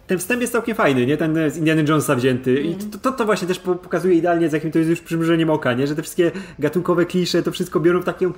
ten wstęp jest całkiem fajny, nie? Ten z Indiana Jonesa wzięty i to, to, to właśnie też po- pokazuje idealnie, z jakim to jest już przymrużeniem oka, nie? Że te wszystkie gatunkowe klisze to wszystko biorą w taką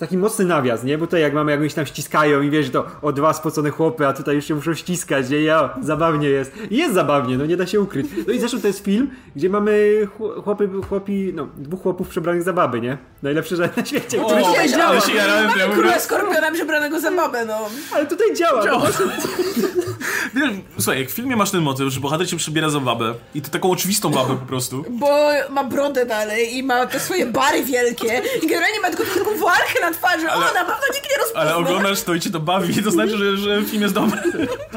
taki mocny nawias, nie? Bo tutaj jak mamy jakąś tam ściskają i wiesz, to o dwa spocone chłopy, a tutaj już się muszą ściskać, nie? Ja, zabawnie jest. I jest zabawnie, no nie da się ukryć. No i zresztą to jest film, gdzie mamy chł- chłopy, chłopi, no, dwóch chłopów przebranych za baby, nie? Najlepszy żart na świecie, który O, działa. się jarałem, ja Mamy króla skorpiona przebranego za babę, no. Ale tutaj działa. Działa. (laughs) Wiesz, słuchaj, jak w filmie masz ten motyw, że bohater się przebiera za babę i to taką oczywistą babę po prostu. Bo ma brodę dalej i ma te swoje bary wielkie i generalnie ma tylko taką włarkę na twarzy. Ale- o, na pewno nikt nie rozpozna. Ale oglądasz to i cię to bawi, to znaczy, że, że film jest dobry.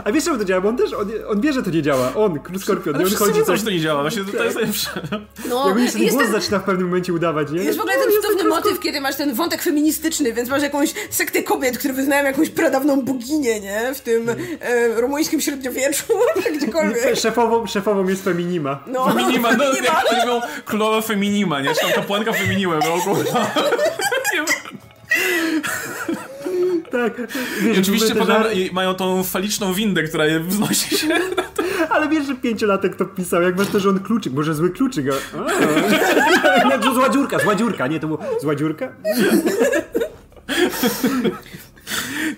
A wiesz czemu to działa? Bo on też, on, on wie, że to nie działa. On, Skorpion, nie on chodzi coś. że to nie działa, właśnie to, to jest najlepsze. No, Jak on sobie jest głos ten, zaczyna w pewnym momencie udawać, nie? jest w ogóle No, ten cudowny motyw, kiedy masz ten wątek feministyczny, więc masz jakąś sektę kobiet, które wyznają jakąś pradawną boginię, nie? W tym e, rumuńskim średniowieczu, (laughs) gdziekolwiek. Szefową, szefową jest Feminima. No, Feminima, no feminima. jak mówią, królowa Feminima, nie? Czy tam kapłanka Feminima, no kurwa. (laughs) Tak. I Wiesz, oczywiście w ogóle te potem i mają tą faliczną windę, która je wznosi się. Ale wiesz, że pięciolatek to pisał, jak masz to, że on kluczyk, może zły kluczyk. A. Nie, to zła dziurka, zła dziurka, nie, to było zła dziurka?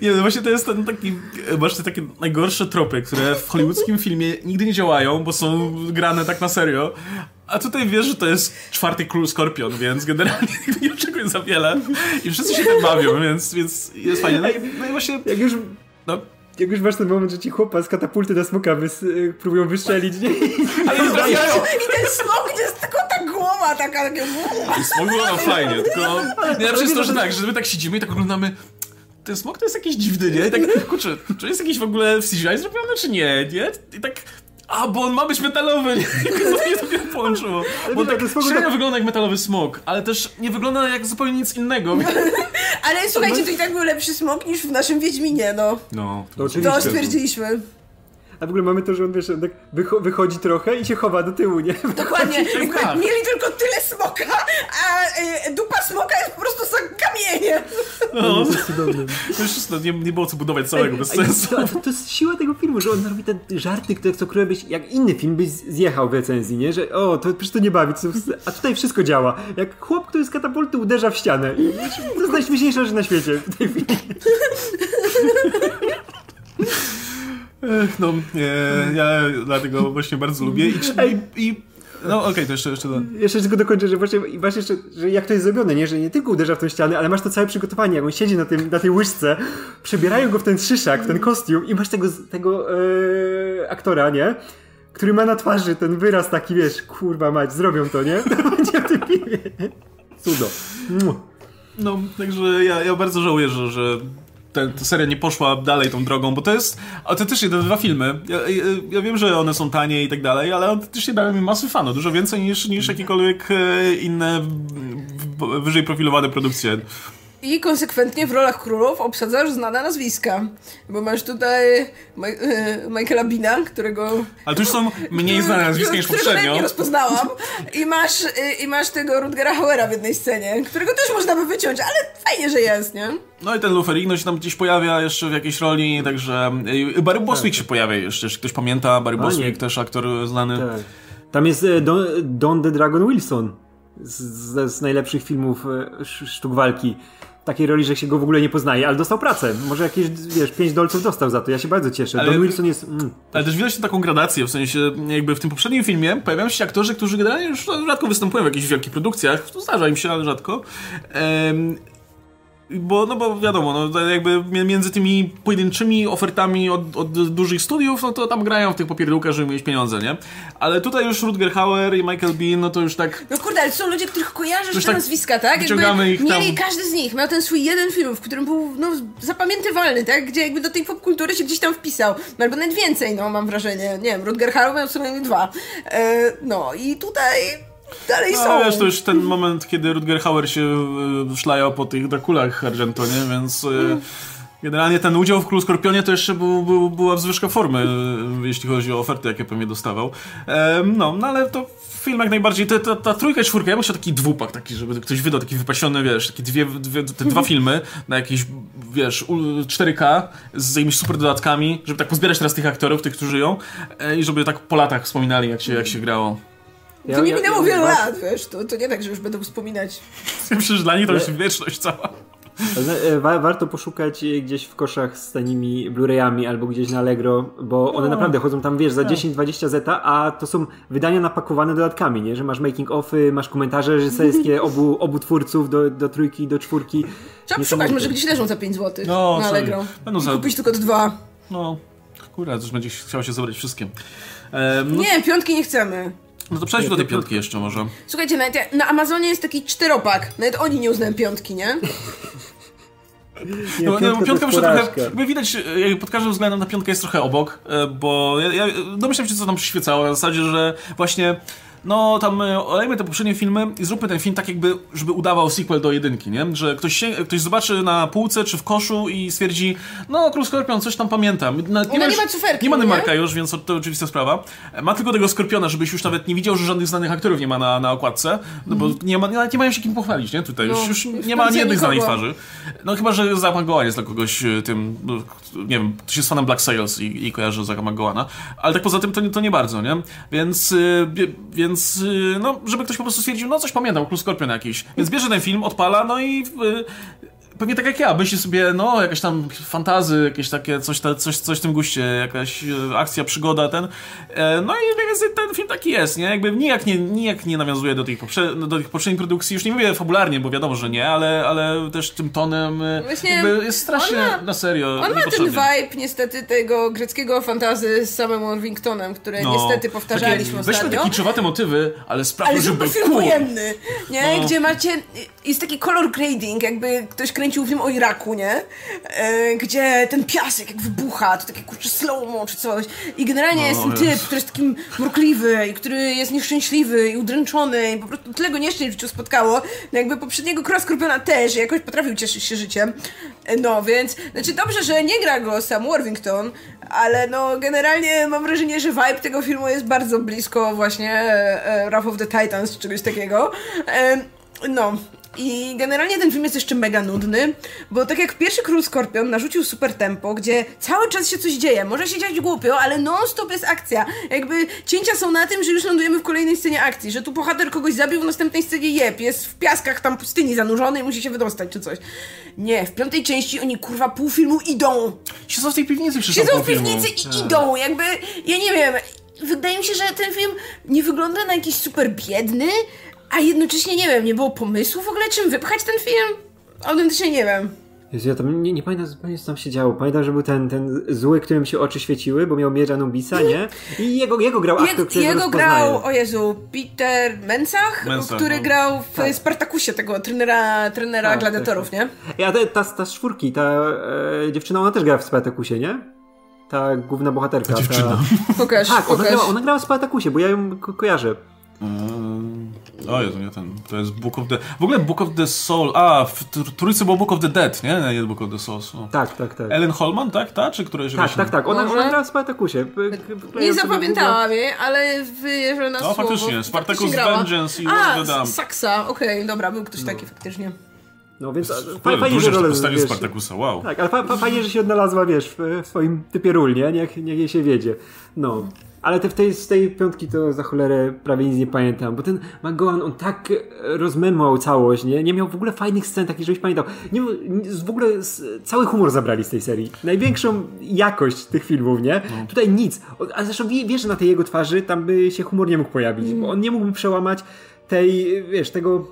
Nie, no właśnie to jest ten taki, masz te takie najgorsze tropy, które w hollywoodzkim filmie nigdy nie działają, bo są grane tak na serio. A tutaj wiesz, że to jest czwarty król Skorpion, więc generalnie (laughs) nie oczekuję za wiele i wszyscy się tym bawią, więc, więc jest fajnie. No i, no i właśnie... Jak już, No, jak już masz ten moment, że ci chłopa z katapulty na smoka wys, y, próbują wystrzelić, nie? (laughs) ale nie trafiają! I ten smok, gdzie jest tylko ta głowa taka, takie... I smog wygląda fajnie, tylko... (laughs) Nie, najlepsze jest to, że tak, że my tak siedzimy i tak oglądamy ten smok to jest jakiś dziwny, nie? I tak, kurczę, czy jest jakiś w ogóle w CGI zrobiony, czy nie, nie? I tak... A, bo on ma być metalowy, nie? (laughs) To mnie połączyło. Bo tak średnio tak- wygląda jak metalowy smok, ale też nie wygląda jak zupełnie nic innego. (laughs) Ale słuchajcie, to i tak był lepszy smok niż w naszym Wiedźminie, no. No, To. To stwierdziliśmy. A w ogóle mamy to, że on wiesz, tak wycho- wychodzi trochę i się chowa do tyłu, nie? (laughs) Dokładnie. Mieli tylko tyle smoka, a y, dupa smoka jest po prostu za kamieniem. no. To jest cudowne. To już wszystko, nie, nie było co budować całego, bez sensu. To, to, to jest siła tego filmu, że on robi te żarty, które co byś, jak inny film byś zjechał w recenzji, nie? Że o, to przecież to nie bawi, to, a tutaj wszystko działa. Jak chłop, który z katapulty uderza w ścianę. I to jest najśmieszniejsza rzecz na świecie w tej filmie. (laughs) No, nie, ja dlatego właśnie bardzo lubię i... i, i no okej, to jeszcze, jeszcze... do- Jeszcze tylko dokończę, że właśnie, właśnie jeszcze, że jak to jest zrobione, nie? Że nie tylko uderza w tą ścianę, ale masz to całe przygotowanie, jak on siedzi na, tym, na tej łyżce, przebierają go w ten szyszak, w ten kostium i masz tego, tego e, aktora, nie? Który ma na twarzy ten wyraz taki, wiesz, kurwa mać, zrobią to, nie? (laughs) To będzie w tym filmie. Cudo. No, także ja, ja bardzo żałuję, że, że te, ta seria nie poszła dalej tą drogą, bo to jest autentycznie te dwa filmy. Ja, ja, ja wiem, że one są tanie i tak dalej, ale autentycznie dają mi masy fanów, dużo więcej niż, niż jakiekolwiek e, inne wyżej profilowane produkcje. I konsekwentnie w rolach królów obsadzasz znane nazwiska. Bo masz tutaj Ma- e, Michaela Bina, którego... Ale to już są mniej znane nazwiska niż poprzednio. nie rozpoznałam. I masz, y, I masz tego Rutgera Hauera w jednej scenie, którego też można by wyciąć, ale fajnie, że jest, nie? No i ten Luferigno się tam gdzieś pojawia jeszcze w jakiejś roli, także... e, Barry Bostwick się pojawia jeszcze, jeśli ktoś pamięta. Barry nie. też aktor znany. Tak. Tam jest e, Don, Don the Dragon Wilson z, z, z najlepszych filmów e, sz- sztuk walki. Takiej roli, że się go w ogóle nie poznaje, ale dostał pracę. Może jakieś, wiesz, 5 dolców dostał za to. Ja się bardzo cieszę. Ale- Don Wilson jest... Mm, Ale też widać taką gradację, w sensie jakby w tym poprzednim filmie pojawiają się aktorzy, którzy generalnie już rzadko występują w jakichś wielkich produkcjach, to zdarza im się, ale rzadko. Bo, no bo wiadomo, no, jakby mi- między tymi pojedynczymi ofertami od, od dużych studiów, no to tam grają w tych popierdółkach, żeby mieć pieniądze, nie? Ale tutaj już Rutger Hauer i Michael Bean, no to już tak... No kurde, ale to są ludzie, których kojarzysz Już te tak nazwiska, tak? wyciągamy ich tam. mieli każdy z nich, miał ten swój jeden film, w którym był no, zapamiętywalny, tak? Gdzie jakby do tej popkultury się gdzieś tam wpisał. No, albo nawet więcej, no mam wrażenie. Nie wiem, Rutger Hauer miał co najmniej dwa. E, no i tutaj dalej No, są. wiesz, to już ten moment, kiedy Rutger Hauer się y, szlajał po tych Drakulach Argento, nie? Więc y, generalnie ten udział w Królu Skorpionie to jeszcze był, był, była wzwyżka formy, y, jeśli chodzi o oferty, jakie pewnie dostawał. No, no ale to film jak najbardziej, ta, ta, ta trójka i czwórka, ja bym chciał taki dwupak, taki, żeby ktoś wydał, taki wypasiony, wiesz, takie dwie, dwie, te dwa filmy na jakieś, wiesz, u- 4K z jakimiś super dodatkami, żeby tak pozbierać teraz tych aktorów, tych, którzy żyją e, i żeby tak po latach wspominali, jak się, jak się grało. To nie minęło wielu wa- lat, wiesz, to, to nie tak, że już będę wspominać. (laughs) Przecież dla nich to już wieczność cała. e, Wa- warto poszukać gdzieś w koszach z tanimi Blu-rayami albo gdzieś na Allegro, bo one naprawdę chodzą tam, wiesz, za 10-20 zeta, a to są wydania napakowane dodatkami, nie? Że masz making offy, masz komentarze reżyserskie (laughs) obu, obu twórców do, do trójki, do czwórki. Trzeba szukać, Niesamowite. może gdzieś leżą za 5 zł No, na sorry. Allegro. Będą za- Kupić tylko dwa. No, kurwa, też będzie chciał się zabrać wszystkie. Ehm, no, Nie, piątki nie chcemy. No to przejdźmy do tej piątki jeszcze może. Słuchajcie, nawet ja- na Amazonie jest taki czteropak. Nawet oni nie uznają piątki, nie? Nie, No, piątka no, piątka trochę, jakby widać, e, pod każdym względem ta piątka jest trochę obok, e, bo ja, ja domyślam się, co tam przyświecało, na zasadzie, że właśnie no tam e, olejmy te poprzednie filmy i zróbmy ten film tak jakby, żeby udawał sequel do jedynki, nie? Że ktoś, się, ktoś zobaczy na półce czy w koszu i stwierdzi, no Król Skorpion, coś tam pamiętam. Nawet nie już- ma cyferki, Nie ma nie? Nymarka już, więc to, to oczywista sprawa. E, Ma tylko tego Skorpiona, żebyś już nawet nie widział, że żadnych znanych aktorów nie ma na, na okładce, no bo nie, ma, nawet nie mają się kim pochwalić, nie? Tutaj już, Mhm. No, już już nie ma ani jednej znanej twarzy. No chyba, że Zach McGowan jest dla kogoś y, tym, no, nie wiem, ktoś jest fanem Black Sails i, i kojarzy Zacha McGowana, ale tak poza tym to, nie- to nie bardzo, nie? Więc, bie- więc y, no, żeby ktoś po prostu stwierdził, no coś pamiętam, Król Skorpion jakiś. Więc bierze ten film, odpala, no i y, pewnie tak jak ja, myśli sobie, no, jakieś tam fantazy, jakieś takie, coś, ta, coś, coś w tym guście, jakaś e, akcja, przygoda, ten. E, no i więcej ten film taki jest, nie? Jakby nijak nie, nijak nie nawiązuje do tych, poprze do tych poprzednich produkcji, już nie mówię fabularnie, bo wiadomo, że nie, ale, ale też tym tonem e, Właśnie jest strasznie ma- na serio. On ma ten vibe niestety tego greckiego fantazy z samym Worthingtonem, które No, niestety powtarzaliśmy takie, Weźmy ostatnio. te kiczowate motywy, ale sprawmy, Ale żeby film cool. wojenny, nie? No. Gdzie macie, jest taki color grading, jakby ktoś kręcił film o Iraku, nie? E, gdzie ten piasek jak wybucha, to takie kurczę slow-mo czy coś. I generalnie No, jest ten jest. typ, który jest takim mrukliwy i który jest nieszczęśliwy i udręczony i po prostu tyle go nieszczęść w życiu spotkało. No jakby poprzedniego Króla Skorpiona też i jakoś potrafił cieszyć się życiem. E, No więc, znaczy dobrze, że nie gra go Sam Worthington, ale no generalnie mam wrażenie, że vibe tego filmu jest bardzo blisko właśnie e, e, Wrath of the Titans czy czegoś takiego. E, no. I generalnie ten film jest jeszcze mega nudny, bo tak jak pierwszy Król Skorpion narzucił super tempo, gdzie cały czas się coś dzieje, może się dziać głupio, ale non-stop jest akcja. Jakby cięcia są na tym, że już lądujemy w kolejnej scenie akcji, że tu bohater kogoś zabił, w następnej scenie jeb, jest w piaskach tam pustyni zanurzony i musi się wydostać czy coś. Nie, w piątej części oni kurwa pół filmu idą. Siedzą w tej piwnicy przy Siedzą w filmu. piwnicy i idą, jakby, ja nie wiem, wydaje mi się, że ten film nie wygląda na jakiś super biedny, a jednocześnie, nie wiem, nie było pomysłu w ogóle, czym wypchać ten film? Autentycznie nie wiem. Jezu, ja tam nie, nie pamiętam zupełnie co tam się działo. Pamiętam, że był ten, ten zły, którym się oczy świeciły, bo miał miecz Anubisa, nie? I jego, jego grał aktor, Je, którego jego grał, o Jezu, Peter Mensach, który no. grał w Tak. Spartakusie tego trenera, trenera Tak, gladiatorów, tak, nie? Ja, ta, ta, ta z czwórki, ta e, dziewczyna, ona też grała w Spartakusie, nie? Ta główna bohaterka. Ta Dziewczyna. Pokaż, Tak, ona pokaż. grała, ona grała w Spartakusie, bo ja ją ko kojarzę. Eee, O Jezu, nie ten. To jest Book of the... W ogóle Book of the Soul... A, w tr- trójce było Book of the Dead, nie? Nie Book of the Souls. O. Tak, tak, tak. Ellen Holman, tak? Ta? Czy któraś Tak, tak, tak. Ona, Może? ona grała w Spartakusie. Nie zapamiętałam jej, ale wierzę na No, słowo. faktycznie, Spartacus Faktycznie grała. Vengeance i A, War the Dam. Saksa, okej, dobra, był ktoś taki faktycznie. No więc a, Fajnie, że że rolę postawił wiesz, Spartakusa, wow. Tak, ale fa, fa, fajnie, że się odnalazła, wiesz, w, w swoim typie ról, nie? Niech, niech jej się wiedzie. No. Ale te, w tej, z tej piątki to za cholerę prawie nic nie pamiętam, bo ten McGowan, on tak e, rozmemłał całość, nie? Nie miał w ogóle fajnych scen, takich, żebyś pamiętał. Nie, w ogóle cały humor zabrali z tej serii. Największą jakość tych filmów, nie? Tutaj nic. A zresztą wie- wiesz, że na tej jego twarzy tam by się humor nie mógł pojawić, bo on nie mógłby przełamać tej, wiesz, tego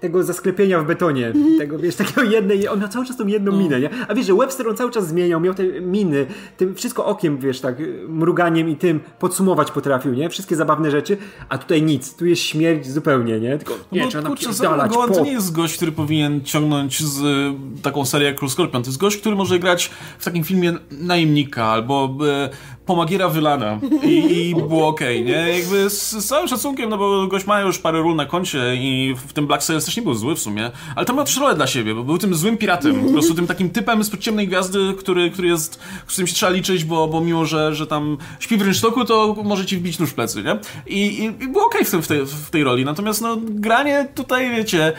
tego zasklepienia w betonie, tego, wiesz, takiego jednej, on miał cały czas tą jedną minę, nie? A wiesz, że Webster on cały czas zmieniał, miał te miny, tym wszystko okiem, wiesz, tak, mruganiem i tym podsumować potrafił, nie? Wszystkie zabawne rzeczy, a tutaj nic, tu jest śmierć zupełnie, nie? Tylko, nie, No, trzeba kurczę, napierdalać, Golan to nie jest gość, który powinien ciągnąć z y, taką serię jak Król Skorpion. To jest gość, który może grać w takim filmie najemnika albo y, pomagiera Wylana i, i (laughs) było okej, nie? Jakby z, całym szacunkiem, no bo gość ma już parę ról na koncie i w tym Black Sails też nie był zły w sumie, ale tam miał też rolę dla siebie, bo był tym złym piratem, po prostu tym takim typem z ciemnej gwiazdy, który, który jest, z którym się trzeba liczyć, bo, bo mimo, że, że tam śpi w rynsztoku, to może ci wbić nóż w plecy, nie? I, i, i było okej w, tym- w, tej, w tej roli, natomiast no granie tutaj, wiecie,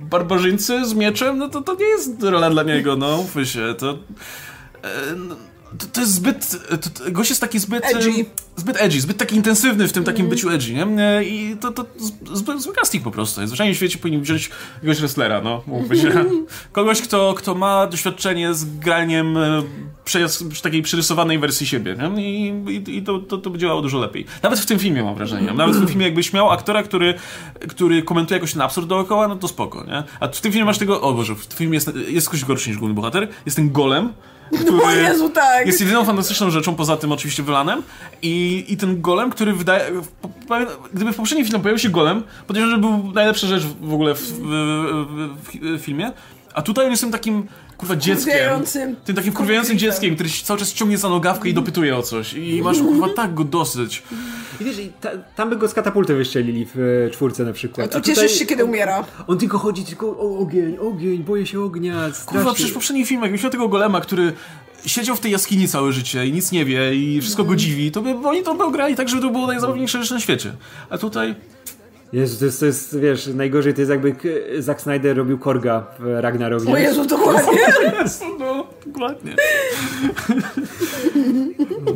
barbarzyńcy z mieczem, no to, to nie jest rola dla niego, no, się, to... e, no, to, to jest zbyt. To, gość jest taki zbyt. Edgy. Zbyt edgy, zbyt taki intensywny w tym takim byciu edgy, nie? E, I to, to zbyt zły casting po prostu. w świecie powinien wziąć jakiegoś wrestlera, no, mówmy się. (laughs) Kogoś, kto, kto ma doświadczenie z graniem e, przy takiej przerysowanej wersji siebie, nie? I, i, i to, to, to by działało dużo lepiej. Nawet w tym filmie mam wrażenie. Nawet w tym filmie jakbyś miał aktora, który, który komentuje jakoś ten absurd dookoła, no to spoko, nie? A w tym filmie masz tego, o Boże, w tym filmie jest, jest ktoś gorszy niż główny bohater, jest ten golem, który O Jezu, tak. jest jedyną fantastyczną rzeczą, poza tym oczywiście Wylanem i, i ten golem, który wydaje... Gdyby w poprzednim filmie pojawił się golem, podejrzewam, że był najlepsza rzecz w ogóle w, w, w, w filmie, a tutaj on jest takim, kurwa, dzieckiem. Tym takim wkurwiającym Konfliktem. dzieckiem, który się cały czas ciągnie za nogawkę i dopytuje o coś i masz, kurwa, tak go dosyć. I wiesz, i ta, tam by go z katapulty wystrzelili w e, czwórce na przykład. A tu cieszysz się, kiedy umiera. On tylko chodzi, tylko o ogień, ogień, boję się ognia, Kurwa, strasznie. przecież w poprzednim filmie, jakbyś miał tego golema, który siedział w tej jaskini całe życie i nic nie wie i wszystko go dziwi, to by oni to by grali tak, żeby to było najzabawniejsze rzeczy na świecie. A tutaj... Jezu, to jest, to jest, wiesz, najgorzej to jest jakby Zack Snyder robił Korga w Ragnarok. O Jezu, dokładnie. (laughs) No, dokładnie. (laughs)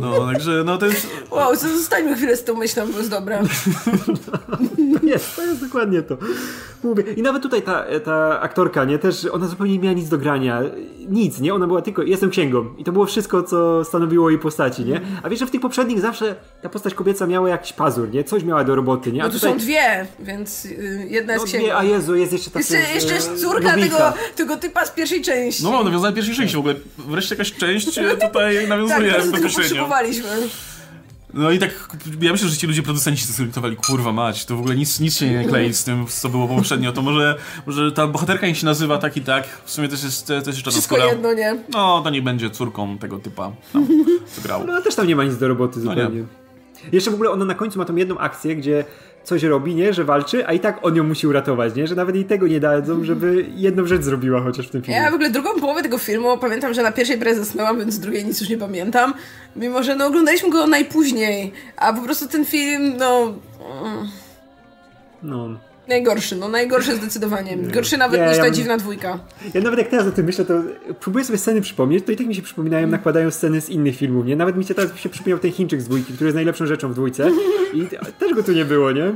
No, także no to jest... Wow, co- zostańmy chwilę z tą myślą, bo jest dobra. (laughs) Jest, to jest dokładnie to. Mówię. I nawet tutaj ta, ta aktorka, nie, też ona zupełnie nie miała nic do grania. Nic, nie? Ona była tylko, jestem księgą. I to było wszystko, co stanowiło jej postaci, nie? A wiesz, że w tych poprzednich zawsze ta postać kobieca miała jakiś pazur, nie? Coś miała do roboty, nie? A No tu są dwie, więc y, jedna jest no, księgą. nie, a Jezu, jest jeszcze ta Jeszcze, e, jeszcze jest córka tego, tego typa z pierwszej części. No, nawiązanie pierwszej części w ogóle. Wreszcie jakaś część (laughs) e, tutaj tak, tego potrzebowaliśmy. No i tak, ja myślę, że ci ludzie producenci zorientowali, kurwa mać, to w ogóle nic, nic się nie klei z tym, co było poprzednio, to może, może ta bohaterka niech się nazywa tak i tak, w sumie też jest, jest jeszcze Wszystko skóra. jedno, nie? No, to nie będzie córką tego typa, tam, co grał. No też tam nie ma nic do roboty No nie. zupełnie. Jeszcze w ogóle ona na końcu ma tą jedną akcję, gdzie coś robi, nie? Że walczy, a i tak on ją musi uratować, nie? Że nawet jej tego nie dadzą, żeby jedną rzecz zrobiła chociaż w tym filmie. Ja w ogóle drugą połowę tego filmu pamiętam, że na pierwszej prawie zasnęłam, więc drugiej nic już nie pamiętam. Mimo, że no oglądaliśmy go najpóźniej, a po prostu ten film, no... mm, No. Najgorszy, no najgorszy zdecydowanie. Gorszy nawet niż ta dziwna dwójka. Ja nawet jak teraz o tym myślę, to próbuję sobie sceny przypomnieć, to i tak mi się przypominają, nakładają sceny z innych filmów, nie? Nawet mi się teraz się przypomniał ten Chińczyk z dwójki, który jest najlepszą rzeczą w dwójce i też go tu nie było, nie?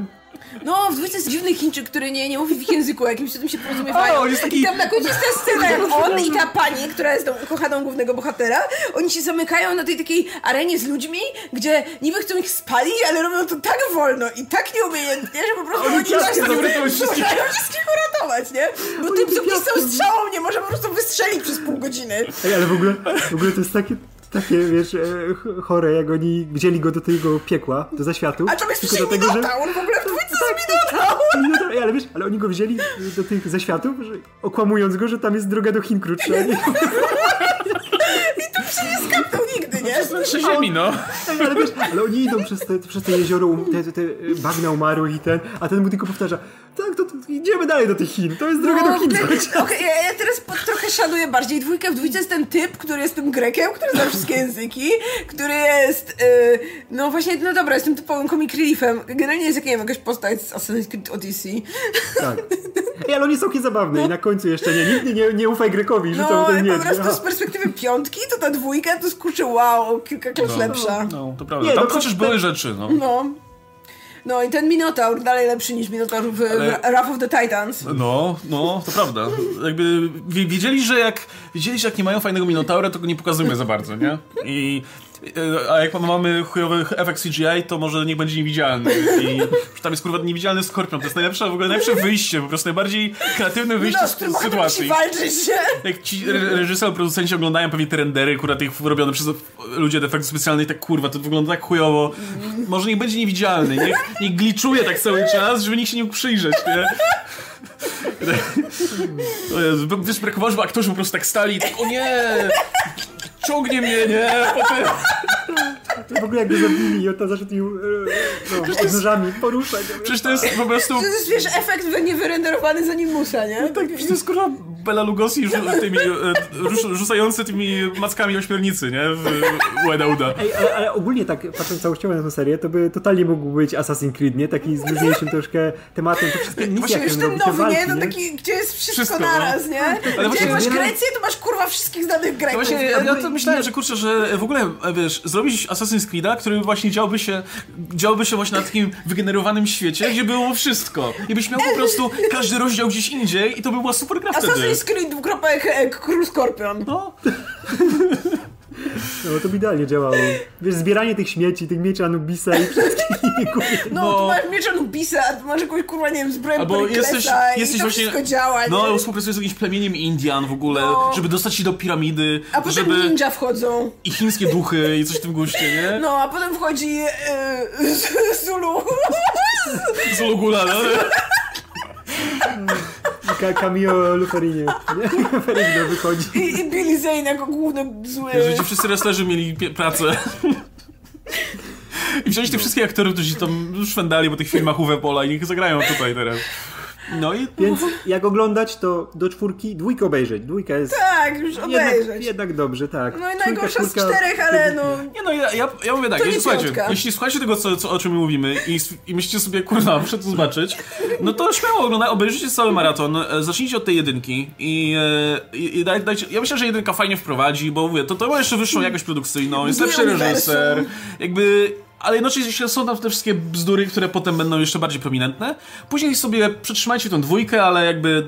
No, w dwójce jest dziwny Chińczyk, który nie, nie mówi w ich języku, jakimś tym się porozumiewają. O, jest taki- I tam na końcu jest ta scena, jak on i ta pani, która jest tą ukochaną głównego bohatera, oni się zamykają na tej takiej arenie z ludźmi, gdzie niby chcą ich spalić, ale robią to tak wolno i tak nieumiejętnie, że po prostu oni, ciaskiem tak chcą uratować wszystkich. wszystkich uratować, nie? Bo tym, co pisał strzałą, nie może po prostu wystrzelić przez pół godziny. Ej, ale w ogóle, w ogóle to jest takie, takie wiesz, e, ch- chore, jak oni wzięli go do tego piekła, do zaświatu. A to jest tylko do tego, że... Minotaur, w ogóle w dwójce jest Minotaur. No Ej, ale wiesz, ale oni go wzięli do tych zaświatów, że, okłamując go, że tam jest droga do Chin krótsza. Nie? I tu się nie skapnął nigdy, nie? Przy ziemi, no. Ale wiesz, ale oni idą przez te, przez te jezioro, um- te, te, te bagna umarłych i ten, a ten mu tylko powtarza, tak, to, to idziemy dalej do tych Chin, to jest droga do Chin. No, okej, ja, ja teraz po, trochę szanuję bardziej dwójkę. W dwójce jest ten typ, który jest tym Grekiem, który zna wszystkie języki, który jest, y, no właśnie, no dobra, jest tym typowym comic reliefem. Generalnie jest jak, nie wiem, jakaś postać z Assassin's Creed Odyssey. Tak. Ej, ale on jest całkiem zabawny i na końcu jeszcze nie, nigdy nie, nie ufaj Grekowi, rzucał No, ten ale miecz. po prostu Aha. z perspektywy piątki, to ta dwójka to skurczy wow, kilka klas lepsza. No, to prawda. Nie, Tam no to- chociaż były rzeczy, no. No. No i ten Minotaur dalej lepszy niż Minotaur w, Ale- Wrath of the Titans. No, no, to prawda. Jakby wi- wiedzieli, że jak wiedzieli, że jak nie mają fajnego Minotaura, to go nie pokazujemy za bardzo, nie? I a jak mamy chujowy efekt CGI, to może niech będzie niewidzialny. I (laughs) tam jest kurwa niewidzialny skorpion. To jest najlepsze, w ogóle najlepsze wyjście, po prostu najbardziej kreatywne wyjście No, z tym sytuacji. walczyć się. Jak ci re- reżyser, producenci oglądają pewnie te rendery, kurwa tych robione przez ludzi od efektów specjalnych, tak kurwa, to wygląda tak chujowo. Może niech będzie niewidzialny, niech, niech gliczuje tak cały czas, żeby nikt się nie mógł przyjrzeć, nie? (laughs) Wiesz, brakowało, żeby aktorzy po prostu tak stali i tak, o nie! Ciągnie mnie, nie? Potem... W ogóle jak go zabili i on tam zaczął tymi, e, no, nożami poruszać. Przecież to jest po prostu... To jest, wiesz, efekt niewyrenderowany z animusa, nie? Tak, przecież to jest kurwa Bela Lugosi rzu, tymi, e, rzuc- rzucający tymi mackami ośmiornicy, nie? W Łeda Uda. Ej, ale, ale ogólnie tak, patrząc całościowo na tę serię, to by totalnie mógł być Assassin's Creed, nie? Taki z luźniejszym troszkę tematem, to wszystkie misje, Właśnie Już ten nowy, walki, nie? No taki, gdzie jest wszystko, Wszystko, no. naraz, nie? Ale Gdzie masz Grecję, to masz kurwa wszystkich znanych Greków. No właśnie, ja to myślałem, że kurczę, że w ogóle, e, wiesz, zrobić Assassin's Creed'a, który właśnie działby się, działby się właśnie na takim wygenerowanym świecie, gdzie było wszystko. I byś miał po prostu każdy rozdział gdzieś indziej i to by była super gra wtedy. Assassin's Creed dwukropek e, Król Skorpion. No, No to by idealnie działało. Wiesz, zbieranie tych śmieci, tych mieczy Anubisa i wszystkich (laughs) No, No. tu masz miecz Anubisa, a tu masz jakąś kurwa, nie wiem, zbroję albo jesteś, i jesteś to właśnie... wszystko działa, No, nie? współpracujesz z jakimś plemieniem Indian w ogóle, No. żeby dostać się do piramidy, A potem żeby... ninja wchodzą. I chińskie duchy i coś w tym guście, nie? No, a potem wchodzi e, Zulu. Zulugula, no. (laughs) (laughs) Ka cameo Luferinie. Nie? (laughs) Luferino wychodzi. I, I Billy Zane jako główny zły. Że ci wszyscy wrestlerzy mieli pracę. I wziąć tych wszystkich aktorów, którzy tam szwendali po tych filmach Uwe Pola i niech zagrają tutaj teraz. No i Więc jak oglądać, to do czwórki dwójkę obejrzeć. Dwójka jest Tak, już obejrzeć. jednak, jednak dobrze, tak. No i Trójka, najgorsza z czterech, ale no... Nie no, ja, ja, ja mówię tak, To jeśli, piątka. jeśli słuchacie tego, co, co, o czym mówimy i, i myślicie sobie, kurwa, muszę to zobaczyć, no to śmiało oglądaj, obejrzyjcie cały maraton, e, zacznijcie od tej jedynki i, e, i, i daj, dajcie, ja myślę, że jedynka fajnie wprowadzi, bo mówię, to, to ma jeszcze wyższą jakość produkcyjną, jest lepszy reżyser, jakby... Ale jednocześnie są tam te wszystkie bzdury, które potem będą jeszcze bardziej prominentne. Później sobie przetrzymajcie tą dwójkę, ale jakby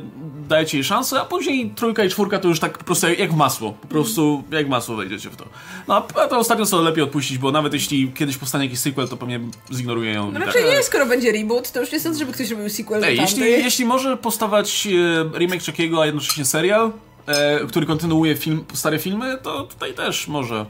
dajcie jej szansę, a później trójka i czwórka to już tak po prostu jak- masło. Po prostu jak w masło wejdziecie w to. No a to ostatnio co lepiej odpuścić, bo nawet jeśli kiedyś powstanie jakiś sequel, to pewnie zignoruję ją. No i tak. raczej nie, skoro będzie reboot, to już nie sądzę, żeby ktoś robił sequel Ej, jeśli, jeśli może powstawać e, remake Chuckiego, a jednocześnie serial, e, który kontynuuje film, stare filmy, to tutaj też może.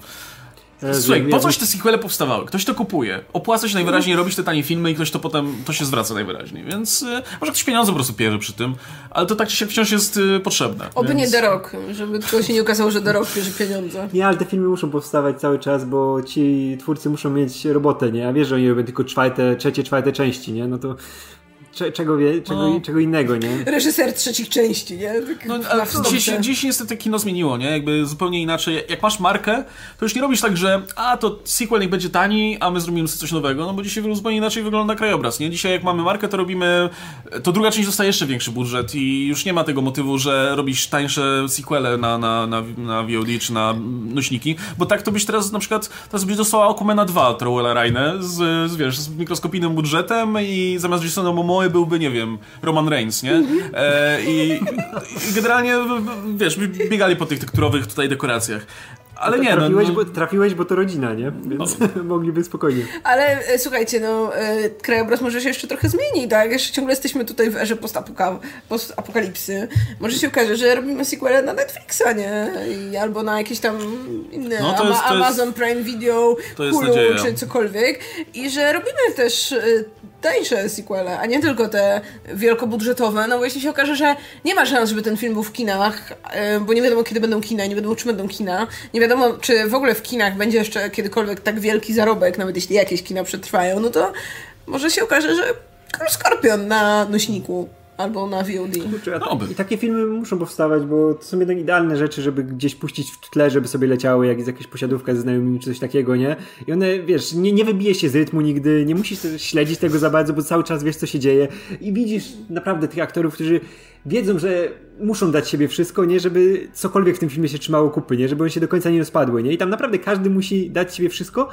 Jezu, Słuchaj, po coś te sequele powstawały? Ktoś to kupuje. Opłaca się najwyraźniej robić te tanie filmy i ktoś to potem, to się zwraca najwyraźniej. Więc e, może ktoś pieniądze po prostu pierze przy tym, ale to tak czy siak wciąż jest e, potrzebne. Oby więc... nie The Rock, żeby tylko się nie okazało, że The Rock bierze pieniądze. Nie, ale te filmy muszą powstawać cały czas, bo ci twórcy muszą mieć robotę, nie? A wiesz, że oni robią tylko czwarte, trzecie, czwarte części, nie? No to cze, czego, wie, czego, No. czego innego, nie? Reżyser trzecich części, nie? Tak No, ale dziś, dziś niestety kino zmieniło, nie? Jakby zupełnie inaczej. Jak masz markę, to już nie robisz tak, że a to sequel niech będzie tani, a my zrobimy sobie coś nowego, no bo dzisiaj zupełnie inaczej wygląda krajobraz, nie? Dzisiaj jak mamy markę, to robimy, to druga część dostaje jeszcze większy budżet i już nie ma tego motywu, że robisz tańsze sequele na, na, na, na VOD czy na nośniki, bo tak to byś teraz na przykład, teraz byś dostała Okumena 2 Trowella Raine z, z, wiesz, z mikroskopijnym budżetem i zamiast Jasona Momoe byłby, nie wiem, Roman Reigns, nie? E, i, I generalnie, wiesz, biegali po tych tekturowych tutaj dekoracjach. Ale nie, no, trafiłeś, no, bo, trafiłeś, bo to rodzina, nie? Więc (laughs) mogliby spokojnie. Ale e, słuchajcie, no, e, krajobraz może się jeszcze trochę zmieni, tak? Jeszcze ciągle jesteśmy tutaj w erze postapoka- postapokalipsy. Może się okaże, że robimy sequele na Netflixa, nie? I, albo na jakieś tam inne No, to Ama- jest- to jest- Amazon Prime Video, to jest Hulu nadzieja. czy cokolwiek. I że robimy też e, tańsze sequele, a nie tylko te wielkobudżetowe. No bo jeśli się okaże, że nie ma szans, żeby ten film był w kinach, e, bo nie wiadomo kiedy będą kina, nie wiadomo czy będą kina, nie wiadomo czy w ogóle w kinach będzie jeszcze kiedykolwiek tak wielki zarobek, nawet jeśli jakieś kina przetrwają, no to może się okaże, że Król Skorpion na nośniku albo na VOD. Kurczę, No. I takie filmy muszą powstawać, bo to są jednak idealne rzeczy, żeby gdzieś puścić w tle, żeby sobie leciały, jak jest jakaś posiadówka ze znajomymi czy coś takiego, nie? I one, wiesz, nie, nie wybije się z rytmu nigdy, nie musisz śledzić tego za bardzo, bo cały czas wiesz, co się dzieje i widzisz naprawdę tych aktorów, którzy wiedzą, że muszą dać siebie wszystko, nie? Żeby cokolwiek w tym filmie się trzymało kupy, nie? Żeby one się do końca nie rozpadły, nie? I tam naprawdę każdy musi dać siebie wszystko,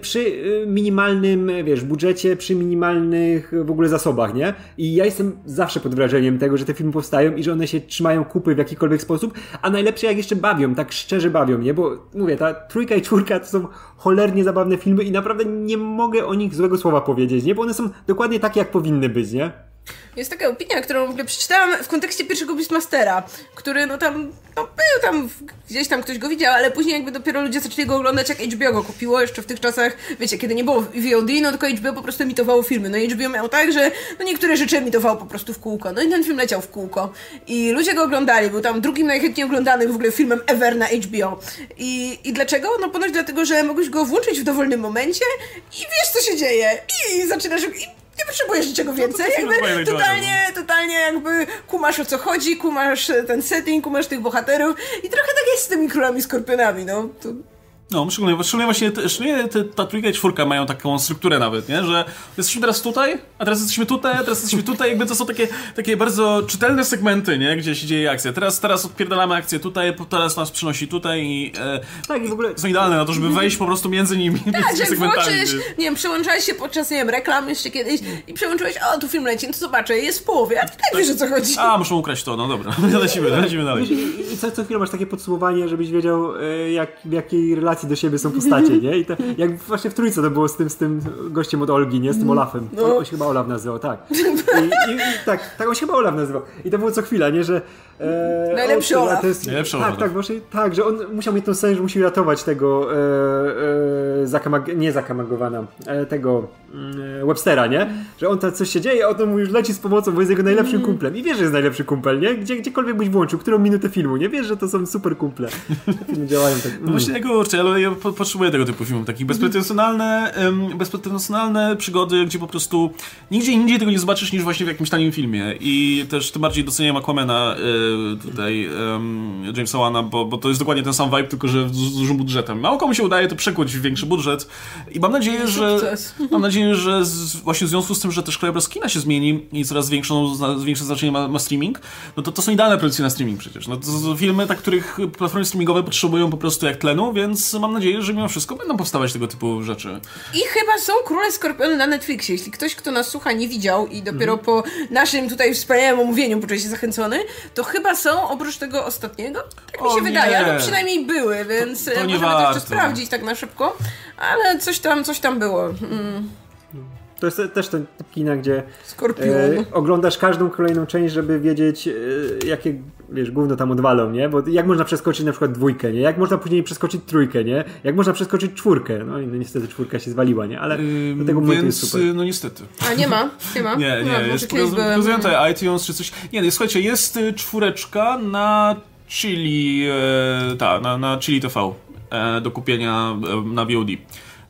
przy y, minimalnym, wiesz, budżecie, przy minimalnych y, w ogóle zasobach, nie? I ja jestem zawsze pod wrażeniem tego, że te filmy powstają i że one się trzymają kupy w jakikolwiek sposób, a najlepsze jak jeszcze bawią, tak szczerze bawią, nie? Bo mówię, ta trójka i czwórka to są cholernie zabawne filmy i naprawdę nie mogę o nich złego słowa powiedzieć, nie? Bo one są dokładnie takie, jak powinny być, nie? Jest taka opinia, którą w ogóle przeczytałam w kontekście pierwszego Beastmastera, który no tam, no był tam, gdzieś tam ktoś go widział, ale później jakby dopiero ludzie zaczęli go oglądać, jak HBO go kupiło, jeszcze w tych czasach, wiecie, kiedy nie było VOD, no tylko HBO po prostu emitowało filmy. No HBO miał tak, że no niektóre rzeczy emitowało po prostu w kółko. No i ten film leciał w kółko. I ludzie go oglądali, był tam drugim najchętniej oglądanym w ogóle filmem ever na HBO. I, i dlaczego? No ponoć dlatego, że mogłeś go włączyć w dowolnym momencie i wiesz, co się dzieje. I zaczynasz... I, nie potrzebujesz niczego więcej, to film jakby totalnie, totalnie jakby kumasz o co chodzi, kumasz ten setting, kumasz tych bohaterów i trochę tak jest z tymi królami skorpionami, no. To... No, szczególnie, szczególnie właśnie te, szczególnie te, ta trójka i czwórka mają taką strukturę nawet, nie? Że jesteśmy teraz tutaj, a teraz jesteśmy tutaj, a teraz jesteśmy tutaj, jakby to są takie, takie bardzo czytelne segmenty, nie? Gdzie się dzieje akcja. Teraz, teraz odpierdalamy akcję tutaj, teraz nas przynosi tutaj i e, Tak, i w ogóle są idealne na to, żeby wejść po prostu między nimi, Tak, jak włączysz, nie wiem, przełączałeś się podczas, nie wiem, reklam jeszcze kiedyś i przełączyłeś, o, tu film leci, no to zobaczę, jest w połowie, a ty tak wiesz o co chodzi. A, muszą ukraść to, no dobra, (laughs) lecimy, lecimy dalej. I, i co, co chwilę masz takie podsumowanie, żebyś wiedział, e, jak, w jakiej relacji do siebie są postacie, nie? I to, jak właśnie w trójce to było z tym, z tym gościem od Olgi, nie? Z tym Olafem. No. On, on się chyba Olaf nazywał, tak. (laughs) I, i, i, tak, tak, on się chyba Olaf nazywał. I to było co chwila, nie? Że... E, Najlepszy Olaf. Jest, Najlepszy tak, Olaf. tak, właśnie, tak, że on musiał mieć tą scenę, że musi ratować tego e, e, zakamag- nie zakamagowana, e, tego mm, Webstera, nie? Że on tam coś się dzieje, a on mu już leci z pomocą, bo jest jego najlepszym kumplem. I wiesz, że jest najlepszy kumpel, nie? Gdzie, gdziekolwiek byś włączył, którą minutę filmu, nie? Wiesz, że to są super kumple. Działają tak. No Mm. właśnie tego kurczę, ale ja po- potrzebuję tego typu filmów, takich bezpretensjonalne, em, bezpretensjonalne przygody, gdzie po prostu nigdzie indziej tego nie zobaczysz niż właśnie w jakimś tanim filmie. I też tym bardziej doceniam Aquamana y, tutaj em, Jamesa Wana, bo, bo to jest dokładnie ten sam vibe, tylko że z, z dużym budżetem. Mało komu się udaje to przekuć w większy budżet i mam nadzieję, że mam nadzieję, że z, właśnie w związku z tym, że też krajobraz kina się zmieni i coraz większą, większe znaczenie ma, ma streaming, no to to są idealne produkcje na streaming przecież. No to są filmy, tak, których platformy streamingowe potrzebują po prostu jak tlenu, więc mam nadzieję, że mimo wszystko będą powstawać tego typu rzeczy. I chyba są Króle Skorpiony na Netflixie. Jeśli ktoś, kto nas słucha, nie widział i dopiero po naszym tutaj wspaniałym omówieniu poczuje się zachęcony, to chyba są oprócz tego ostatniego? Tak mi O się nie. wydaje, albo przynajmniej były, więc To- to możemy to jeszcze sprawdzić tak na szybko. Ale coś tam, coś tam było. Mm, To jest też ten typ kina, gdzie e, oglądasz każdą kolejną część, żeby wiedzieć, e, jakie, wiesz, gówno tam odwalą, nie? Bo jak można przeskoczyć na przykład dwójkę, nie? Jak można później przeskoczyć trójkę, nie? Jak można przeskoczyć czwórkę? No i no, niestety czwórka się zwaliła, nie? Ale do tego momentu jest więc, super. no niestety. A nie ma? Nie ma? (laughs) Nie, nie, może jest kiedyś byłem. iTunes czy coś. Nie, no, słuchajcie, jest y, czwóreczka na Chili, e, ta, na, na Chili TV do kupienia e, na VOD.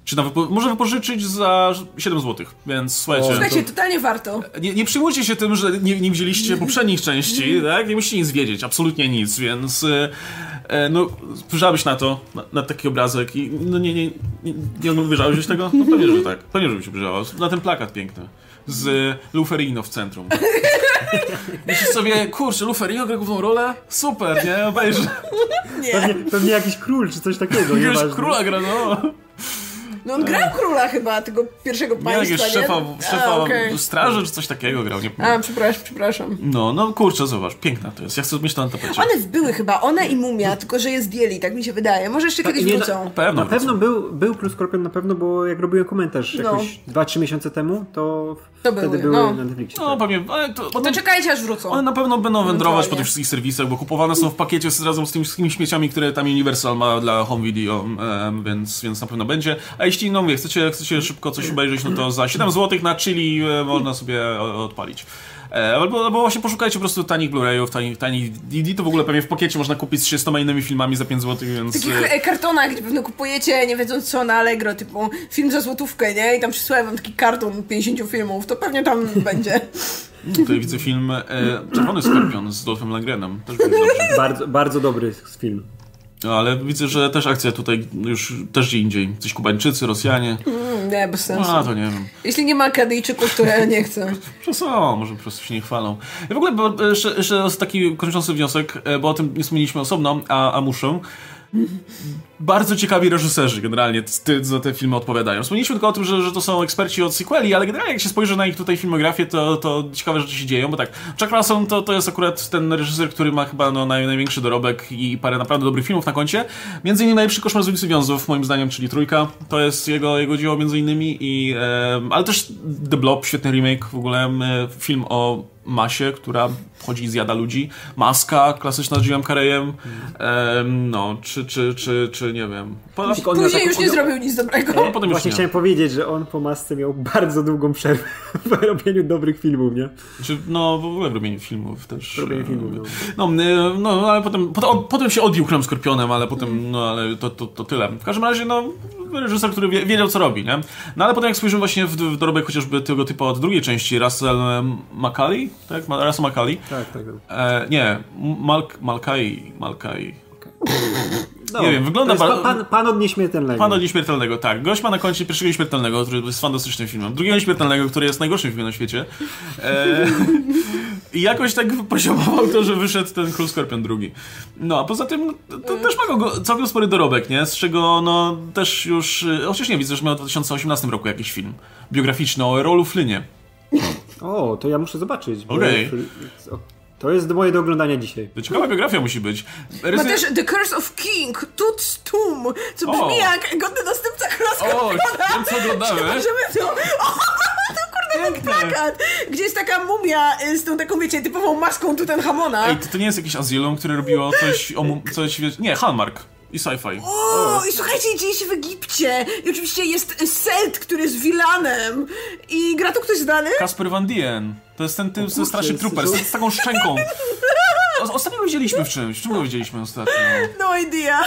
Czy na wypo- może wypożyczyć za 7 zł, więc słuchajcie. Słuchajcie, totalnie warto. Nie, nie przyjmujcie się tym, że nie, nie widzieliście poprzednich części, (laughs) tak? Nie musicie nic wiedzieć, absolutnie nic, więc e, e, no, spojrzałabyś na to, na, na taki obrazek i no nie, nie, nie, nie się tego? No pewnie, że tak. Pewnie, żebym się wyżała. Na ten plakat piękny. Z Lou Ferrigno w centrum. (laughs) Myślisz sobie, kurczę, Lou Ferrigno gra główną rolę? Super, nie? Obejrzę. Nie. Pewnie, pewnie jakiś król czy coś takiego, Jakiegoś króla gra, no. No on grał króla chyba, tego pierwszego Nie, państwa, jakiegoś nie? szefa, A, szefa okej. straży czy coś takiego grał, nie A, przepraszam, przepraszam. No, no kurczę, zobacz, piękna to jest. Ja chcę mieć to na tapecie. One były chyba, one i Mumia, tylko że je zdjęli, tak mi się wydaje. Może jeszcze kiedyś nie, wrócą. Na pewno. Na pewno był, był Plus Scorpion, na pewno, bo jak robiłem komentarz No. jakoś 2-3 miesiące temu, to, To wtedy były, były no. na Netflixie. No tak. pewnie, ale to, To potem, czekajcie aż wrócą. one na pewno będą wędrować po tych wszystkich serwisach, bo kupowane są w pakiecie z, razem z tymi wszystkimi śmieciami, które tam Universal ma dla home video, em, więc, więc na pewno będzie. A jeśli, no mówię, chcecie, chcecie szybko coś obejrzeć, no to za 7 zł na chili e, można sobie odpalić. E, Albo, albo właśnie poszukajcie po prostu tanich Blu-rayów, tanich, tanich DVD, to w ogóle pewnie w pakiecie można kupić z 30 innymi filmami za 5 zł, więc... W takich e, e, kartonach, gdzie pewno kupujecie, nie wiedząc co, na Allegro, typu film za złotówkę, nie? I tam przysłałem wam taki karton 50 filmów, to pewnie tam (laughs) będzie. Tutaj widzę film e, Czerwony Skorpion z Dolphem dobrze. Bardzo, bardzo dobry film. No, ale widzę, że też akcja tutaj już też gdzie indziej. Coś Kubańczycy, Rosjanie. Mm, nie, bez sensu. A, to nie wiem. Jeśli nie ma Kadyjczyków, to ja nie chcę. (laughs) Że są, może po prostu się nie chwalą. W ogóle bo, jeszcze, jeszcze taki kończący wniosek, e, bo o tym nie wspomnieliśmy osobno, a, a muszę. Bardzo ciekawi reżyserzy generalnie ty, za te filmy odpowiadają. Wspomnieliśmy tylko o tym, że, że to są eksperci od sequeli, ale generalnie jak się spojrzy na ich tutaj filmografię, to, to ciekawe rzeczy się dzieją, bo tak, Chuck Russell to, to jest akurat ten reżyser, który ma chyba no, naj, największy dorobek i parę naprawdę dobrych filmów na koncie. Między innymi najlepszy koszmar z ulicy Wiązów, moim zdaniem, czyli Trójka. To jest jego, jego dzieło między innymi, i, e, ale też The Blob, świetny remake, w ogóle e, film o masie, która chodzi i zjada ludzi. Maska, klasyczna z Jimem Carreyem. Em, no, czy, czy, czy, czy nie wiem. Po, Później taką- już nie on- zrobił nic dobrego. no, potem Właśnie nie. chciałem powiedzieć, że on po masce miał bardzo długą przerwę (laughs) w robieniu dobrych filmów, nie? Czy, no, w ogóle w robieniu filmów też. W robieniu e, filmów, no. No, e, no, ale potem, potem, potem się odbił Krem Skorpionem, ale potem, no, ale to, to, to tyle. W każdym razie, no, reżyser, który wie, wiedział, co robi, nie? No, ale potem jak spojrzymy właśnie w, w dorobek chociażby tego typu od drugiej części, Russell Macaulay, tak? Russell Macaulay. Tak, tak. E, nie, Malk, Malkai, Malkai. No, Nie wiem, wygląda to jest ba- pan, pan, od nieśmiertelnego. Pan od Nieśmiertelnego, tak. Gość ma na koncie pierwszego Nieśmiertelnego, który jest fantastycznym filmem. Drugiego Nieśmiertelnego, który jest najgorszym filmem na świecie. E, I jakoś tak poziomował to, że wyszedł ten Król Skorpion drugi. No, a poza tym to, też ma go całkiem spory dorobek, nie? Z czego, no, też już... e, Chociaż nie, widzę, że miał w 2018 roku jakiś film biograficzny o Rolu Flynie. O, to ja muszę zobaczyć. Okej. o, To jest moje do oglądania dzisiaj. To ciekawa biografia musi być. Ma Rysy- też The Curse of King, Toots Tum, co brzmi O. jak godny następca Króla O, co oglądamy. Możemy to... (laughs) O, to ten plakat, gdzie jest taka mumia y, z tą taką, wiecie, typową maską Tutenhamona. Ej, to, to nie jest jakiś azylum, które robiło coś o... Coś, wiesz- nie, Hallmark. I sci-fi. O, i słuchajcie, dzieje się w Egipcie. I oczywiście jest Set, który jest vilanem. I gra to ktoś znany? Kasper Van Dien. To jest ten typ ze Starship Troopers, z taką szczęką. (laughs) O- Ostatnio widzieliśmy w czymś. Czym go widzieliśmy ostatnio? No idea.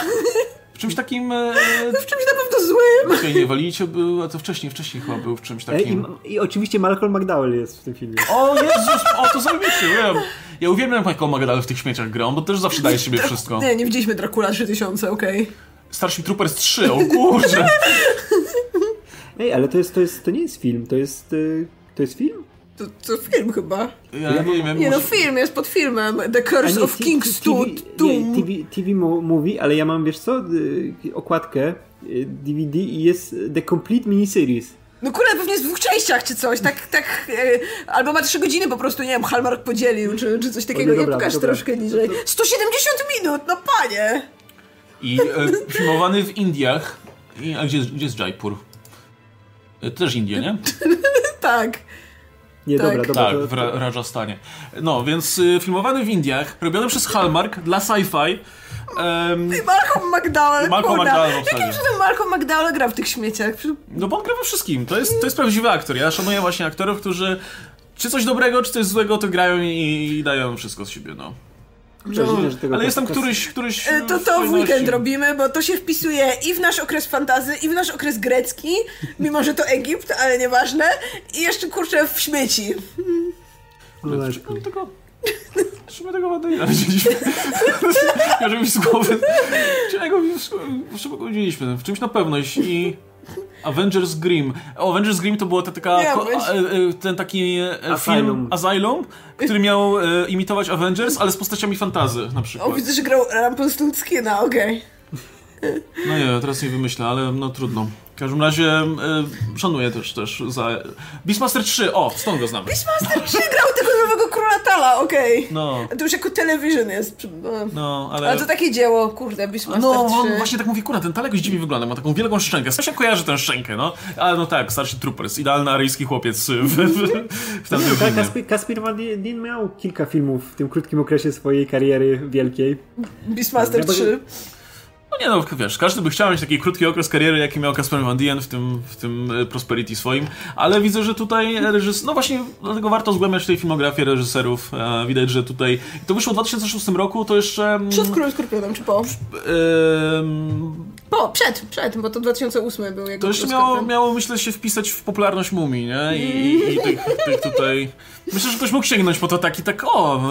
W czymś takim... E, W czymś na pewno złym. Okej, nie, walicie był, a to wcześniej, wcześniej chyba był w czymś E, I, takim... I oczywiście Malcolm McDowell jest w tym filmie. O Jezus, o to zajebiście, wiem. Ja uwielbiam Michael Magadale w tych śmieciach grą, bo też zawsze daje siebie wszystko. Nie, nie widzieliśmy Dracula 3000, okej. Starship Troopers 3, o kurczę. Ej, ale to jest, to jest, to nie jest film, to jest, y, to jest film? To, to film chyba. Ja nie wiem, Nie no, film jest pod filmem. The Curse of T- King's nie, TV, TV mówi, ale ja mam, wiesz co, y, okładkę y, DVD i jest The Complete Miniseries. No kurde, pewnie jest w dwóch częściach czy coś, tak, tak, e, albo ma trzy godziny po prostu, nie wiem, Hallmark podzielił, czy, czy coś takiego, O, nie dobra, pokaż dobra. troszkę niżej. 170 minut, no panie! I e, filmowany w Indiach. I, a gdzie, jest- gdzie jest Jaipur? E, Też Indie, nie? (laughs) Tak. Nie, Tak. dobra, dobra. Tak, to, w Ra- Rajasthanie. No, więc y, filmowany w Indiach, robiony przez Hallmark dla sci-fi. em, Malcolm McDowell, Malcolm. McDowell. Jakim cudem Malcolm McDowell gra w tych śmieciach? no bo on gra we wszystkim. To jest, to jest prawdziwy aktor. Ja szanuję właśnie aktorów, którzy czy coś dobrego, czy coś złego, to grają i, i dają wszystko z siebie, no. Tego Ale jest tam któryś, któryś E, To to w weekend robimy, bo to się wpisuje i w nasz okres fantazy, i w nasz okres grecki, mimo że to Egipt, ale nieważne, i jeszcze kurczę w śmieci. No, dlaczego tego... Dlaczego tego? Może mi z głowy... Czego mi szybko go widzieliśmy? W czymś na pewno i... Avengers Grimm. O, Avengers Grimm to była ta taka, Nie, ko, e, e, ten taki e, film Asylum. Asylum, który miał e, imitować Avengers, ale z postaciami fantazy na O, przykład. widzę, że grał Rumpelstiltskina, okej. No nie, teraz nie wymyślę, ale no trudno. W każdym razie e, szanuję też, też za... Beastmaster 3, o, stąd go znamy. Beastmaster 3 grał tego nowego króla Tala, okej. No, A to już jako television jest. No. no, ale... Ale to takie dzieło, kurde, Beastmaster No, 3. on właśnie tak mówi, kurwa, ten talek jakoś dziwnie wygląda, ma taką wielką szczękę. Coś się kojarzy tę szczękę, no. Ale no tak, Starship Troopers, idealny aryjski chłopiec w, w, w, tamtym filmie. Kasper, Kasper Van Dien miał kilka filmów w tym krótkim okresie swojej kariery wielkiej. Beastmaster Ja bo- 3. No nie no, wiesz, każdy by chciał mieć taki krótki okres kariery, jaki miał Casper Van Dien w tym, w tym e, Prosperity swoim, ale widzę, że tutaj reżys... No właśnie, dlatego warto zgłębiać tutaj filmografię reżyserów. E, widać, że tutaj... To wyszło w 2006 roku, to jeszcze... mm, Przed Królem Skorpionem, czy po? Po, przed, przed, bo to 2008 był jego To jeszcze miało, miało, myślę, się wpisać w popularność mumii, nie? I, i, i tych, tych tutaj... Myślę, że ktoś mógł sięgnąć po to taki, tak o,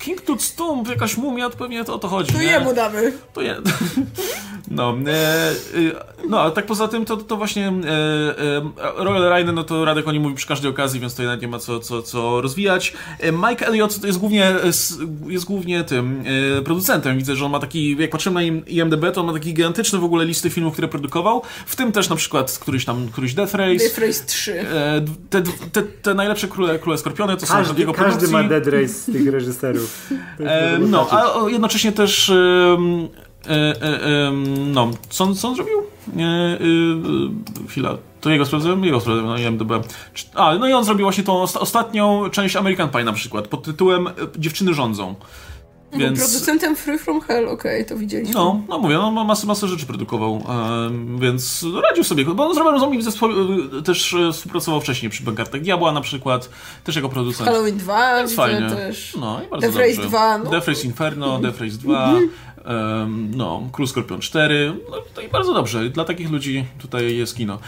King Tut Stump, jakaś mumia, to pewnie to o to chodzi, To nie? jemu damy. To je... (laughs) No, e, e, no, ale tak poza tym to, to właśnie e, e, Royal no to Radek o nim mówi przy każdej okazji, więc tutaj nawet nie ma co, co, co rozwijać. E, Mike Elliott to jest głównie, jest głównie tym e, producentem. Widzę, że on ma taki, jak patrzymy na im- IMDb, to on ma taki gigantyczny w ogóle listy filmów, które produkował, w tym też na przykład któryś tam, któryś Death Race. Death Race 3. E, te, te, te najlepsze króle, króle Skorpiony to są Każdy, jego każdy ma Dead Race z tych reżyserów. E, no, a jednocześnie też e, e, no, co, on- co on zrobił? E, chwila, to jego sprawdzałem? Jego sprawdzałem na IMDb. Cz- A, no i on zrobił właśnie tą osta- ostatnią część American Pie na przykład, pod tytułem e, Dziewczyny rządzą. Więc... Producentem Free From Hell, okej, to widzieliśmy. No, no mówię, no ma masę, masę rzeczy produkował, em, więc radził sobie, bo on z Roberem Zombie zespo- też e, współpracował wcześniej przy Bankartach Diabła na przykład, też jako producent. Halloween 2 Jest widzę fajnie. też. No i bardzo Death Race dobrze. 2, no. Death Race Inferno, Death Race 2, em, no, Król Skorpion 4, no to i bardzo dobrze. Dla takich ludzi tutaj jest kino.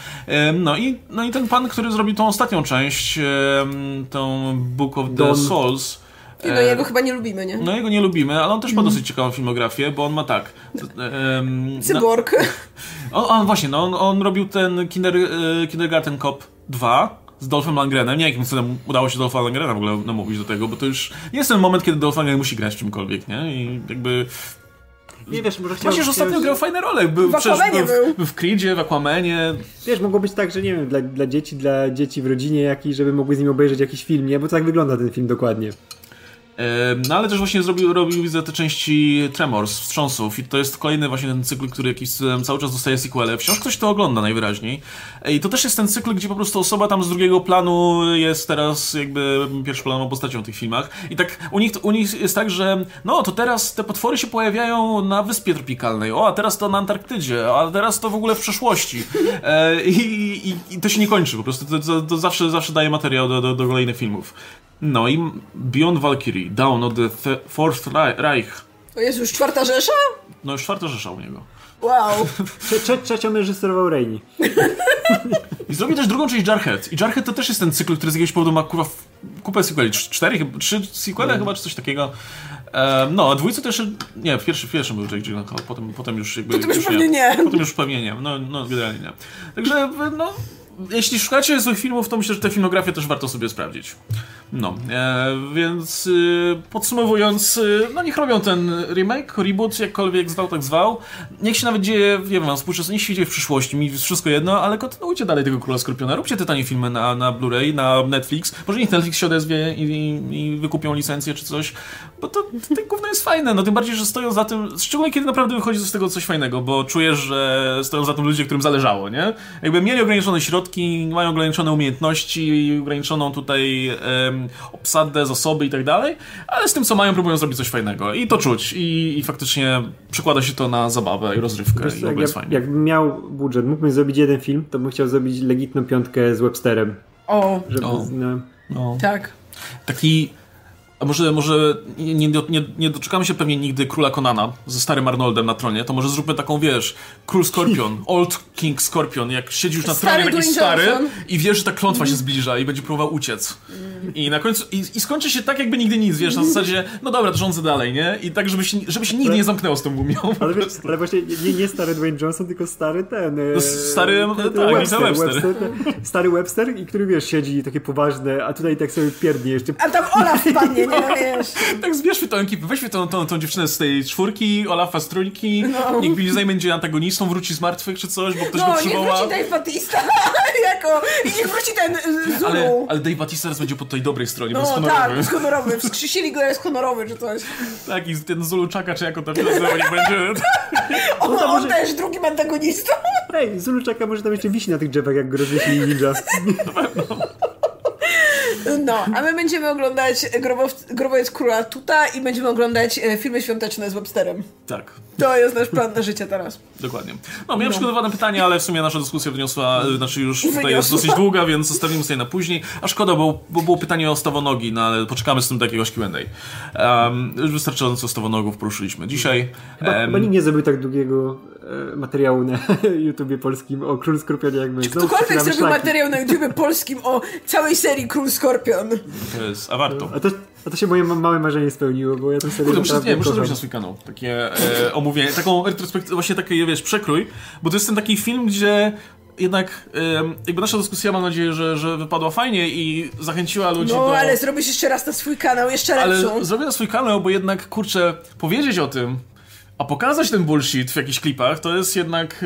No, i, no i ten pan, który zrobił tą ostatnią część, tą Book of the Dawn. Souls, I no e, jego chyba nie lubimy, nie? no jego nie lubimy, ale on też ma dosyć ciekawą filmografię, bo on ma tak. na- Cyborg. (laughs) on, on właśnie, no, on, on robił ten kinder, e, Kindergarten Cop 2 z Dolphem Langrenem. Nie jakim cudem udało się Dolpha Langrena w ogóle namówić do tego, bo to już nie jest ten moment, kiedy Dolph Lundgren musi grać w czymkolwiek, nie? I jakby... Nie wiesz, może chciał, Właśnie, że ostatnio grał fajne role. Był, W Aquamanie był, w, w Creedzie, w Aquamanie. Wiesz, mogło być tak, że nie wiem, dla, dla dzieci, dla dzieci w rodzinie jakiejś, żeby mogły z nim obejrzeć jakiś film, nie? Bo tak wygląda ten film dokładnie. No ale też właśnie zrobił, robił widzę te części Tremors, wstrząsów i to jest kolejny właśnie ten cykl, który jakiś cały czas dostaje sequele. Wciąż ktoś to ogląda najwyraźniej. I to też jest ten cykl, gdzie po prostu osoba tam z drugiego planu jest teraz jakby pierwszoplanową postacią w tych filmach. I tak u nich, u nich jest tak, że no to teraz te potwory się pojawiają na wyspie tropikalnej, o a teraz to na Antarktydzie, a teraz to w ogóle w przeszłości. E, i, i, i, to się nie kończy po prostu, to, to, to zawsze, zawsze daje materiał do, do, do kolejnych filmów. No i Beyond Valkyrie, Down of the Fourth Reich. To jest już czwarta Rzesza? No już czwarta Rzesza u niego. Wow. (laughs) Trze trze trzecią reżyserował Rainy. (laughs) I zrobi też drugą część Jarhead. I Jarhead to też jest ten cykl, który z jakiegoś powodu ma kurwa kupę sequeli. Cztery, chyba, trzy sequele mm. chyba, czy coś takiego. Um, no, a dwójce też, nie, w pierwszym, w pierwszym był Jake Gyllenhaal, potem, potem już jakby... Potem już, już pewnie nie. Potem już pewnie nie, no, no generalnie nie. Także, no, jeśli szukacie złych filmów, to myślę, że tę filmografię też warto sobie sprawdzić. No, e, więc y, podsumowując, y, no niech robią ten remake, reboot, jakkolwiek zwał, tak zwał. Niech się nawet dzieje, nie wiem, współczesnie, niech się dzieje w przyszłości, mi wszystko jedno, ale kontynuujcie dalej tego Króla Skorpiona, róbcie te tanie filmy na, na Blu-ray, na Netflix, może niech Netflix się odezwie i, i, i wykupią licencję czy coś, bo to, to, to gówno jest fajne, no tym bardziej, że stoją za tym, szczególnie kiedy naprawdę wychodzi z tego coś fajnego, bo czujesz, że stoją za tym ludzie, którym zależało, nie? Jakby mieli ograniczone środki, mają ograniczone umiejętności, ograniczoną tutaj um, obsadę, zasoby i tak dalej, ale z tym co mają próbują zrobić coś fajnego i to czuć i, i faktycznie przekłada się to na zabawę i rozrywkę Wiesz, i w ogóle jest fajnie. Jakbym miał budżet, mógłbym zrobić jeden film, to bym chciał zrobić legitną piątkę z Websterem. O, żeby, o. No, no. tak. Taki a może, może nie, nie, nie, doczekamy się pewnie nigdy króla Konana ze starym Arnoldem na tronie, to może zróbmy taką, wiesz, król Skorpion, (laughs) Old King Skorpion, jak siedzi już na tronie stary taki stary i wiesz, że ta klątwa się zbliża i będzie próbował uciec. I na końcu, i, i, skończy się tak jakby nigdy nic, wiesz, na zasadzie, no dobra, to rządzę dalej, nie? I tak, żeby się, żeby się nigdy nie zamknęło z tą mumią. (laughs) Ale, wiesz, ale właśnie nie, nie stary Dwayne Johnson, tylko stary ten... No, stary, ten, ten tak, Webster, Webster. Webster ten, stary Webster, i który, wiesz, siedzi takie poważne, a tutaj tak sobie pierdnie jeszcze. A tam Olaf wpadnie, nie (laughs) wiesz. tak zbierzmy tą ekipę, weźmy tą, tą, tą dziewczynę z tej czwórki, Olafa z trójki, no. niech Billy Zane będzie antagonistą, wróci z martwych czy coś, bo ktoś no, go przywoła. No, niech wróci Dave Batista (laughs) jako, i niech wróci ten y, Zulu. Ale, ale Dave Batista teraz będzie po tej dobrej stronie, no, bo jest honorowy. (laughs) tak, jest honorowy, wskrzysili go, jest honorowy czy coś. Tak, i ten Zulu czaka, czy jako nazywa, niech będzie. on, no on może... też drugim antagonistą. Hej, Zulu czaka może tam jeszcze wisi na tych drzewach, jak go rozwieśli ninja. No, a my będziemy oglądać Grobow, Grobowiec Króla Tuta i będziemy oglądać e, filmy świąteczne z Websterem. Tak. To jest nasz plan na życie teraz. Dokładnie. No, miałem no. przygotowane pytania, ale w sumie nasza dyskusja wyniosła, e, znaczy już tutaj Wyniosła. jest dosyć długa, więc zostawimy sobie na później. A szkoda, bo, bo było pytanie o stawonogi, no ale poczekamy z tym do jakiegoś Q&A. Um, już wystarczająco stawonogów poruszyliśmy dzisiaj. Chyba, um, chyba nikt nie zrobił tak długiego materiału na (laughs) YouTubie polskim o Król Skorpionie jak my. Czy ktokolwiek zrobił materiał na YouTubie polskim o całej serii Król Skorpion? To jest, a warto. A to, a to się moje małe marzenie spełniło, bo ja tę serię Kurde, muszę, nie, muszę zrobić na swój kanał takie e, omówienie, taką retrospektywę, właśnie taki, wiesz, przekrój, bo to jest ten taki film, gdzie jednak jakby nasza dyskusja mam nadzieję, że, że wypadła fajnie i zachęciła ludzi no, do... No ale zrobisz jeszcze raz na swój kanał, jeszcze lepszą. Ale zrobię na swój kanał, bo jednak, kurczę, powiedzieć o tym, a pokazać ten bullshit w jakichś klipach, to jest jednak...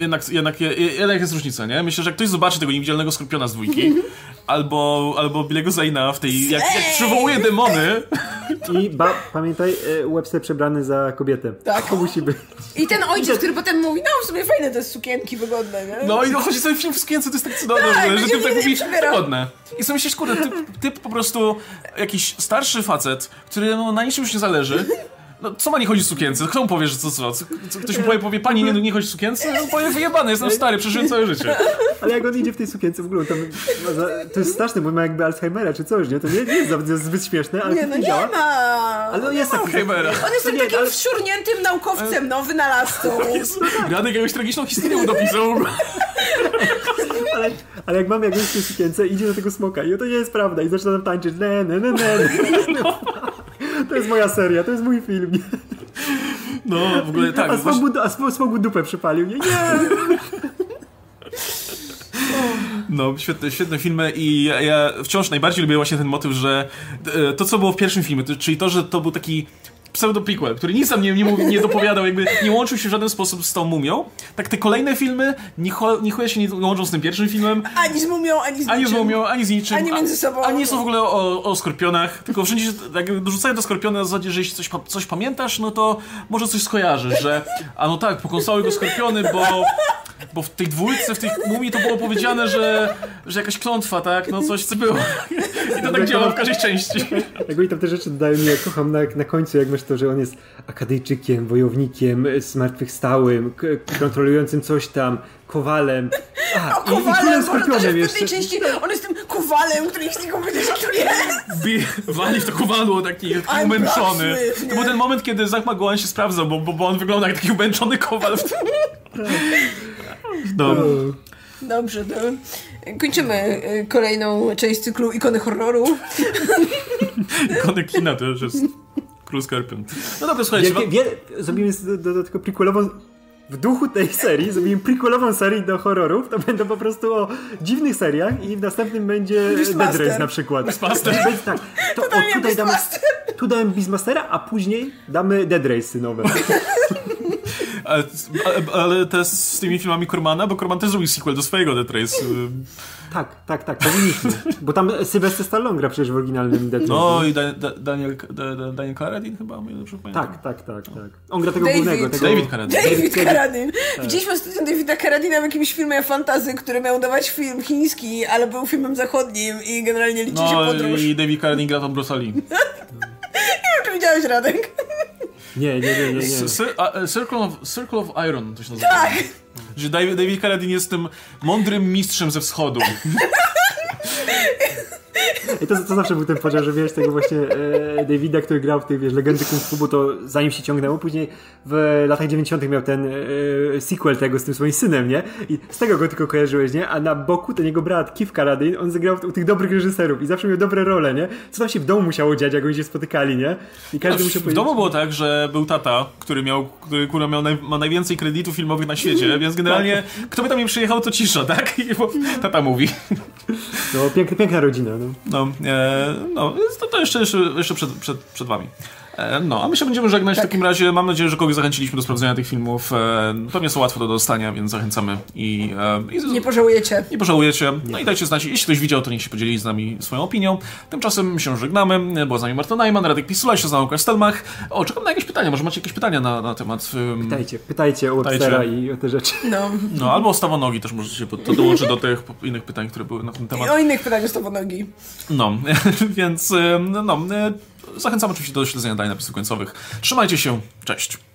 jednak, jednak, jednak jest różnica, nie? Myślę, że jak ktoś zobaczy tego niewidzialnego skorpiona z dwójki, (laughs) albo, albo Bilego Zaina w tej, jak, jak przywołuje demony. (laughs) I ba, pamiętaj, e, Webster przebrany za kobietę. Tak. To musi być. I ten ojciec, który potem mówi, no w sumie fajne te sukienki wygodne, nie? No i no, chodzi sobie film w sukience, to jest tak cudowne, tak, że ty tak mówi, wygodne. I sobie myślisz, kurde, typ, typ po prostu jakiś starszy facet, który no, na niczym już nie zależy, no, co ma nie chodzi w sukience? Kto mu powie, że co, co? co ktoś mu powie, powie pani nie, nie chodzi w sukience? On powie, wyjebany, jestem stary, przeżyłem całe życie. Ale jak on idzie w tej sukience w ogóle, to, to jest straszne, bo ma jakby Alzheimera czy coś, nie? To nie, nie jest zbyt śmieszne, ale nie, no nie działa. ma. Ale on jest taki... Alzheimera. On jest tak, takim ale... wsiurniętym naukowcem, no, wynalazcą. (laughs) Radek jakąś tragiczną historię dopisał. (laughs) Ale, ale jak mam jakąś w tej sukience, idzie do tego smoka i to nie jest prawda i zaczyna tam tańczyć. Ne, ne, ne, ne. To jest moja seria, to jest mój film. No, w ogóle tak. A smog, właśnie... dupę przypalił. Nie, nie! No, świetne, świetne filmy i ja, ja wciąż najbardziej lubię właśnie ten motyw, że e, to, co było w pierwszym filmie, to, czyli to, że to był taki pseudo-prequel, który nic tam nie, nie, mówi, nie dopowiadał, jakby nie łączył się w żaden sposób z tą mumią. Tak te kolejne filmy ni, cho, ni chuja się nie łączą z tym pierwszym filmem. Ani z mumią, ani z Ani z niczym. mumią, ani z niczym. Ani między sobą. Ani nie są w ogóle o, o skorpionach. Tylko wszędzie się tak, dorzucają do skorpiona na zasadzie, że jeśli coś, coś pamiętasz, no to może coś skojarzysz, że a no tak, pokąsały go skorpiony, bo, bo w tej dwójce, w tej mumii to było powiedziane, że, że jakaś klątwa, tak? No coś co było. I to tak działa w każdej części. Jak oni tam te rzeczy dodają, nie, kocham na, na końcu, jak masz to, że on jest akadyjczykiem, wojownikiem, e, zmartwychwstałym, k- kontrolującym coś tam, kowalem. A, O, kowalem, królem bo to też skorpionem w jeszcze. pewnej części on jest tym kowalem, który ich tylko wydyskutuje. Bi- wali w to kowadło taki, taki umęczony. blacksmith, To był ten moment, kiedy Zach McGowan się sprawdzał, bo, bo, bo on wygląda jak taki umęczony kowal. W no. Dobrze, to kończymy y, kolejną część cyklu Ikony Horroru. Ikony kina to już jest Król Skorpion. No dobra, słuchajcie. Wielkie, wie, zrobimy z- do, do, do tylko prequelową w duchu tej serii, zrobimy prequelową serię do horrorów, to będą po prostu o dziwnych seriach i w następnym będzie Dead. Race na przykład. Beastmaster. Tak, to o, Totalnie tutaj damy, tu damy Beastmastera, a później damy Dead Race nowe. (laughs) Ale, ale, z tymi filmami Kurmana, bo Kurman też zrobił sequel do swojego Death Race. Tak, tak, tak, powinniśmy. Bo tam Sylvester Stallone gra przecież w oryginalnym Dead Race. No i da, da, Daniel, da, da, Daniel Carradine chyba, o ile dobrze pamiętam. Tak, tak, tak, tak. On gra tego David. głównego. Tego... David Carradine. David Carradine. Tak. Widzieliśmy ostatnio Davida Carradina w jakimś filmie fantazy, który miał dawać film chiński, ale był filmem zachodnim i generalnie liczy się No podróż. i David Carradine gra tam Bruce Lee. (laughs) Nie wiem, czy widziałeś, Radek? Nie, nie, nie, nie. nie. S- Cir- a, e, Circle of, Circle of Iron to się nazywa. Tak! Że David, David Carradine jest tym mądrym mistrzem ze wschodu. (laughs) I to, to zawsze był ten podział, że wiesz tego właśnie e, Davida, który grał w tej wiesz, legendy Kung Fu, bo to zanim się ciągnęło, później w latach 90. miał ten e, sequel tego z tym swoim synem, nie? I z tego go tylko kojarzyłeś, nie? A na boku ten jego brat Keith Carradine, on zagrał u tych dobrych reżyserów i zawsze miał dobre role, nie? Co tam się w domu musiało dziać, jak oni się spotykali, nie? I każdy W, musiał w powiedzieć... domu było tak, że był tata, który miał, który kurwa miał naj, ma najwięcej kredytów filmowych na świecie, więc generalnie kto by tam nie przyjechał, to cisza, tak? I tata mówi. No, piękna, piękna rodzina, no. No, e, no to, to jeszcze, jeszcze, jeszcze przed, przed, przed wami. E, no, a my się będziemy żegnać w takim razie. Mam nadzieję, że kogoś zachęciliśmy do sprawdzenia tych filmów. E, pewnie są łatwe do dostania, więc zachęcamy i, e, i Nie pożałujecie. nie pożałujecie. No i dajcie znać, jeśli ktoś widział, to niech się podzieli z nami swoją opinią. Tymczasem się żegnamy. Była z nami Marta Najman, Radek Pisula, się z nami Łukasz Stelmach. O, czekam na jakieś pytania. Może macie jakieś pytania na, na temat... ym, Pytajcie, pytajcie o Webstera i o te rzeczy. No. no, albo o stawonogi też możecie pod- to dołączyć do tych innych pytań, które były na ten I temat. o innych pytaniach z nogi. No, (laughs) więc no, y, zachęcam oczywiście do śledzenia dalej napisów końcowych. Trzymajcie się, cześć.